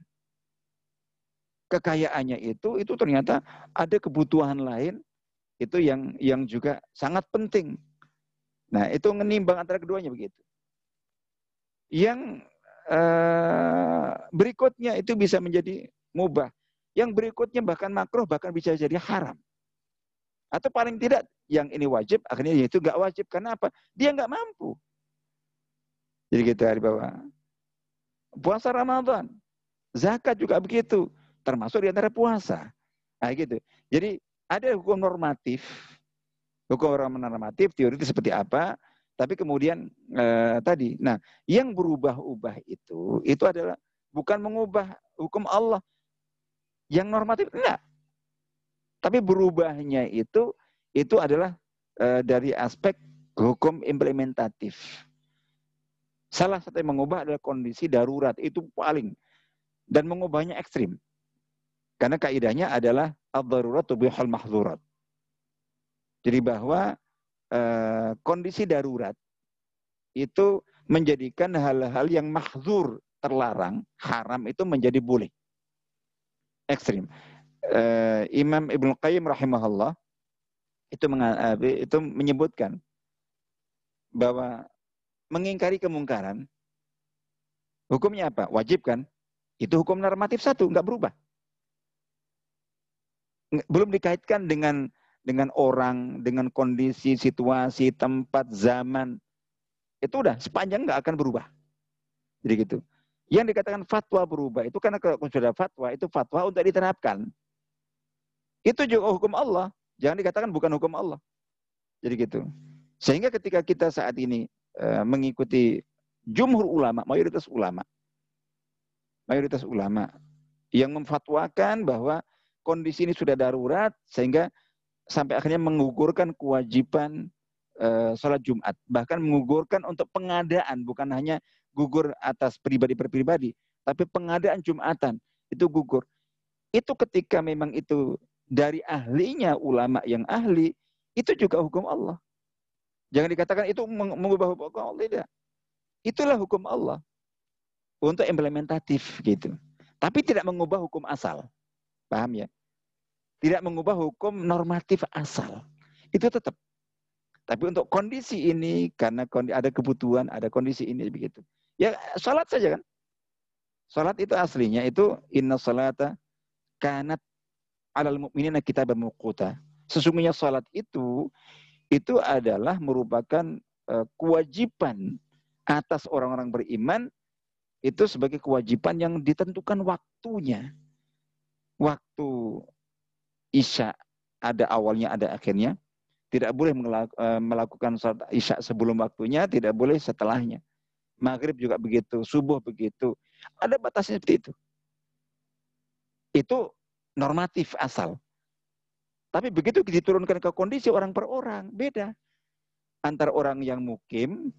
kekayaannya itu itu ternyata ada kebutuhan lain itu yang yang juga sangat penting. Nah, itu menimbang antara keduanya begitu. Yang eh, berikutnya itu bisa menjadi mubah. Yang berikutnya bahkan makruh bahkan bisa jadi haram. Atau paling tidak yang ini wajib akhirnya itu nggak wajib karena apa? Dia nggak mampu. Jadi kita di bawah. Puasa Ramadan, zakat juga begitu termasuk di antara puasa. Nah, gitu. Jadi ada hukum normatif, hukum normatif teori itu seperti apa, tapi kemudian eh, tadi, nah yang berubah-ubah itu itu adalah bukan mengubah hukum Allah yang normatif enggak, tapi berubahnya itu itu adalah eh, dari aspek hukum implementatif. Salah satu yang mengubah adalah kondisi darurat itu paling dan mengubahnya ekstrim. Karena kaidahnya adalah ad-darurat tubihul mahzurat. Jadi bahwa eh, kondisi darurat itu menjadikan hal-hal yang mahzur terlarang, haram itu menjadi boleh. Ekstrim. Eh, Imam Ibn Qayyim rahimahullah itu, eh, itu menyebutkan bahwa mengingkari kemungkaran hukumnya apa? Wajib kan? Itu hukum normatif satu, nggak berubah belum dikaitkan dengan dengan orang, dengan kondisi, situasi, tempat, zaman. Itu udah sepanjang nggak akan berubah. Jadi gitu. Yang dikatakan fatwa berubah itu karena kalau sudah fatwa itu fatwa untuk diterapkan. Itu juga hukum Allah. Jangan dikatakan bukan hukum Allah. Jadi gitu. Sehingga ketika kita saat ini e, mengikuti jumhur ulama, mayoritas ulama, mayoritas ulama yang memfatwakan bahwa kondisi ini sudah darurat sehingga sampai akhirnya mengugurkan kewajiban uh, sholat Jumat. Bahkan mengugurkan untuk pengadaan, bukan hanya gugur atas pribadi per pribadi, tapi pengadaan Jumatan itu gugur. Itu ketika memang itu dari ahlinya ulama yang ahli, itu juga hukum Allah. Jangan dikatakan itu mengubah hukum Allah, tidak. Itulah hukum Allah. untuk implementatif gitu. Tapi tidak mengubah hukum asal. Paham ya? Tidak mengubah hukum normatif asal. Itu tetap. Tapi untuk kondisi ini, karena ada kebutuhan, ada kondisi ini begitu. Ya salat saja kan. Salat itu aslinya itu inna salata kanat alal mu'minina kita bermukuta. Sesungguhnya salat itu itu adalah merupakan uh, kewajiban atas orang-orang beriman itu sebagai kewajiban yang ditentukan waktunya. Waktu Isya ada awalnya, ada akhirnya. Tidak boleh eh, melakukan sholat Isya sebelum waktunya, tidak boleh setelahnya. Maghrib juga begitu, subuh begitu. Ada batasnya seperti itu. Itu normatif asal. Tapi begitu diturunkan ke kondisi orang per orang, beda. Antara orang yang mukim,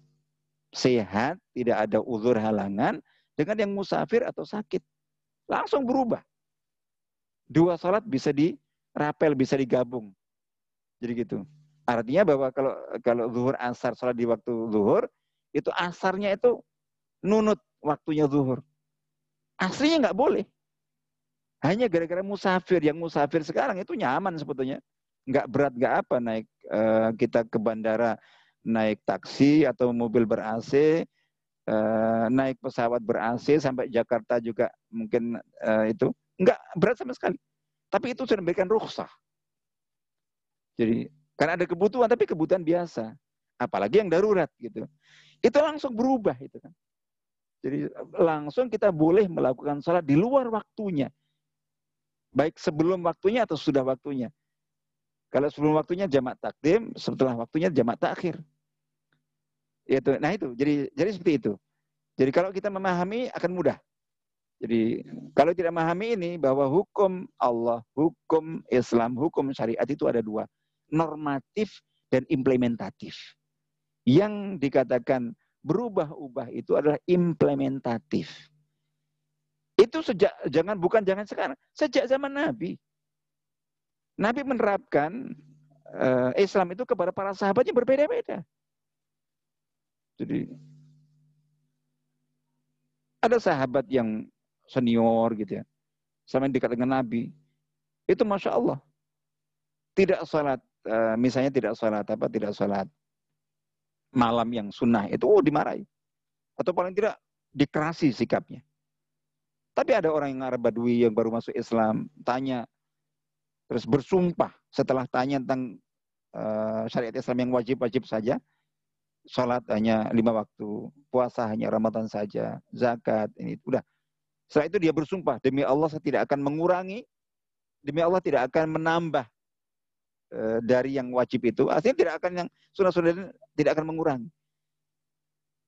sehat, tidak ada uzur halangan, dengan yang musafir atau sakit. Langsung berubah. Dua salat bisa dirapel, bisa digabung. Jadi gitu. Artinya bahwa kalau kalau zuhur asar salat di waktu zuhur, itu asarnya itu nunut waktunya zuhur. Aslinya nggak boleh. Hanya gara-gara musafir. Yang musafir sekarang itu nyaman sebetulnya. Nggak berat, nggak apa naik uh, kita ke bandara naik taksi atau mobil ber-AC, uh, naik pesawat ber-AC sampai Jakarta juga mungkin uh, itu enggak berat sama sekali. Tapi itu sudah memberikan rukhsah. Jadi karena ada kebutuhan tapi kebutuhan biasa, apalagi yang darurat gitu. Itu langsung berubah itu kan. Jadi langsung kita boleh melakukan sholat di luar waktunya. Baik sebelum waktunya atau sudah waktunya. Kalau sebelum waktunya jamak takdim, setelah waktunya jamak takhir. Itu, nah itu, jadi jadi seperti itu. Jadi kalau kita memahami akan mudah. Jadi kalau tidak memahami ini bahwa hukum Allah, hukum Islam, hukum syariat itu ada dua. Normatif dan implementatif. Yang dikatakan berubah-ubah itu adalah implementatif. Itu sejak jangan bukan jangan sekarang, sejak zaman Nabi. Nabi menerapkan uh, Islam itu kepada para sahabatnya berbeda-beda. Jadi ada sahabat yang senior gitu ya, sama yang dekat dengan Nabi. Itu masya Allah, tidak sholat, eh, misalnya tidak sholat apa, tidak sholat malam yang sunnah itu, oh dimarahi. Atau paling tidak dikerasi sikapnya. Tapi ada orang yang Arab Badui yang baru masuk Islam, tanya, terus bersumpah setelah tanya tentang uh, syariat Islam yang wajib-wajib saja, sholat hanya lima waktu, puasa hanya Ramadan saja, zakat, ini udah. Setelah itu dia bersumpah, demi Allah saya tidak akan mengurangi, demi Allah tidak akan menambah e, dari yang wajib itu. Artinya tidak akan yang sunnah-sunnah tidak akan mengurangi.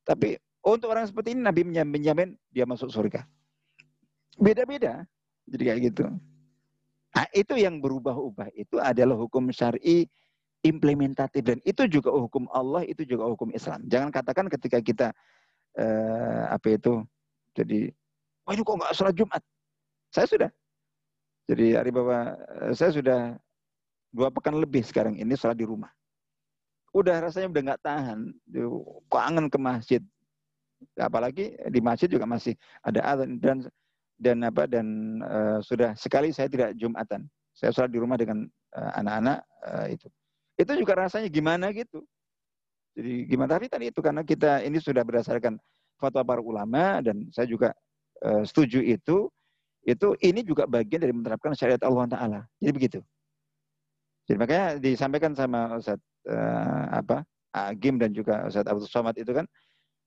Tapi untuk orang seperti ini Nabi menjamin dia masuk surga. Beda-beda. Jadi kayak gitu. Nah, itu yang berubah-ubah. Itu adalah hukum syari implementatif dan itu juga hukum Allah, itu juga hukum Islam. Jangan katakan ketika kita eh, apa itu jadi wah ini kok nggak sholat Jumat? Saya sudah. Jadi hari bapak eh, saya sudah dua pekan lebih sekarang ini sholat di rumah. Udah rasanya udah nggak tahan, kangen ke masjid. Apalagi di masjid juga masih ada azan dan dan apa dan uh, sudah sekali saya tidak jumatan. Saya sholat di rumah dengan eh, anak-anak uh, itu. Itu juga rasanya gimana gitu. Jadi gimana tapi tadi itu karena kita ini sudah berdasarkan fatwa para ulama dan saya juga uh, setuju itu itu ini juga bagian dari menerapkan syariat Allah Taala. Jadi begitu. Jadi makanya disampaikan sama Ustaz uh, apa Agim dan juga Ustaz Abdul Somad itu kan.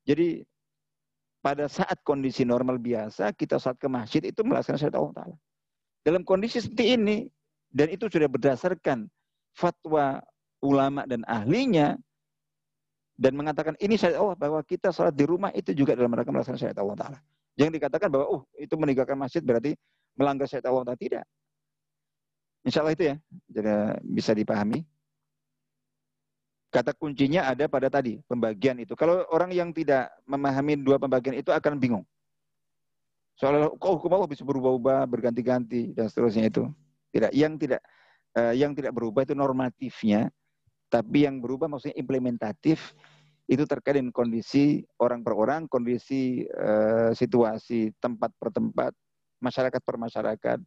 Jadi pada saat kondisi normal biasa kita saat ke masjid itu melaksanakan syariat Allah Taala. Dalam kondisi seperti ini dan itu sudah berdasarkan fatwa ulama dan ahlinya dan mengatakan ini syariat Allah bahwa kita sholat di rumah itu juga dalam rangka melaksanakan syariat Allah Taala. Jangan dikatakan bahwa oh itu meninggalkan masjid berarti melanggar syariat Allah Taala tidak. Insya Allah itu ya, jadi bisa dipahami. Kata kuncinya ada pada tadi, pembagian itu. Kalau orang yang tidak memahami dua pembagian itu akan bingung. Soalnya kok hukum Allah bisa berubah-ubah, berganti-ganti dan seterusnya itu. Tidak, yang tidak uh, yang tidak berubah itu normatifnya tapi yang berubah maksudnya implementatif itu terkait dengan kondisi orang per orang, kondisi uh, situasi tempat per tempat, masyarakat per masyarakat,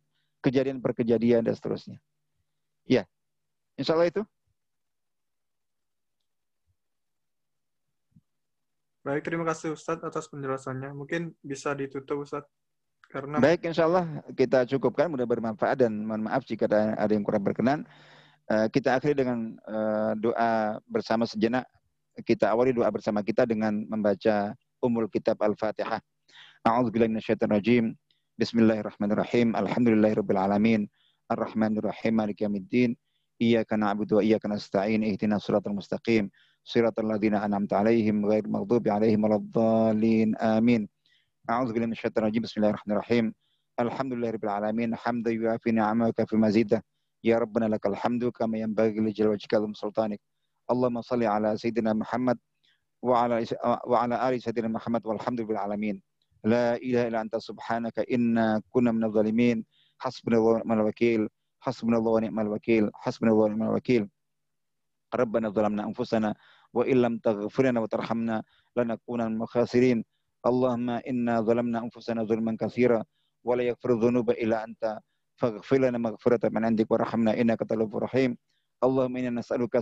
kejadian per kejadian dan seterusnya. Ya, insya Allah itu. Baik, terima kasih Ustadz atas penjelasannya. Mungkin bisa ditutup Ustadz. Karena... Baik, insya Allah kita cukupkan, mudah bermanfaat dan mohon maaf jika ada, yang kurang berkenan. Uh, kita akhiri dengan uh, doa bersama sejenak kita awali doa bersama kita dengan membaca umul Kitab Al-Fatihah. A'udzubillahi minasyaitonirrajim. Bismillahirrahmanirrahim. Alhamdulillahirabbil alamin. Arrahmanirrahim. Maliki yaumiddin. Iyyaka na'budu wa iyyaka nasta'in. Ihdinas shiratal mustaqim. Shiratal ladzina an'amta 'alaihim ghairil maghdubi 'alaihim waladdallin. Amin. A'udzubillahi minasyaitonirrajim. Bismillahirrahmanirrahim. Alhamdulillahirabbil alamin. Hamdan yuafi ni'amaka fi mazidah. Ya Rabbana lakal hamdu kama yanbaghi li jalwajika wa sultanik. اللهم صل على سيدنا محمد وعلى وعلى آل سيدنا محمد والحمد لله العالمين. لا إله إلا أنت سبحانك إنا كنا من الظالمين. حسبنا الله ونعم الوكيل. حسبنا الله ونعم الوكيل. حسبنا الله ونعم الوكيل. ربنا ظلمنا أنفسنا وإن لم تغفر لنا وترحمنا لنكون من الخاسرين. اللهم إنا ظلمنا أنفسنا ظلما كثيرا ولا يغفر الذنوب إلا أنت. فاغفر لنا مغفرة من عندك وارحمنا إنك تواب رحيم. اللهم إنا نسألك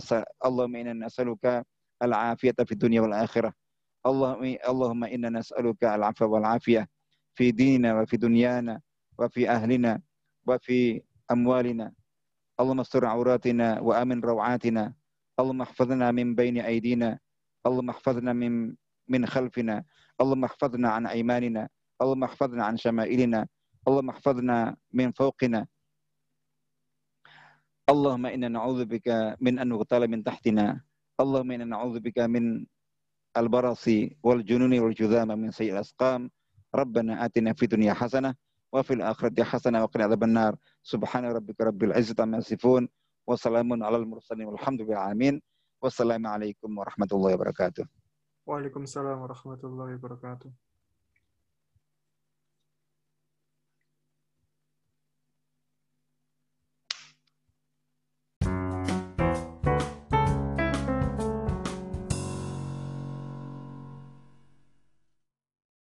اللهم إنا نسألك العافية في الدنيا والآخرة. اللهم اللهم إنا نسألك العفو والعافية في ديننا وفي دنيانا وفي أهلنا وفي أموالنا. اللهم استر عوراتنا وأمن روعاتنا. اللهم احفظنا من بين أيدينا. اللهم احفظنا من من خلفنا. اللهم احفظنا عن أيماننا. اللهم احفظنا عن شمائلنا. اللهم احفظنا من فوقنا. Allahumma inna na'udzubika min an nughtala min tahtina. Allahumma inna na'udzubika min al-barasi wal jununi wal judhama min sayyi'il asqam. Rabbana atina fi dunya hasanah wa fil akhirati hasanah wa qina adhaban nar. Subhana rabbika rabbil izzati amma yasifun wa salamun alal mursalin walhamdulillahi alamin. Wassalamualaikum warahmatullahi wabarakatuh. Waalaikumsalam warahmatullahi wabarakatuh.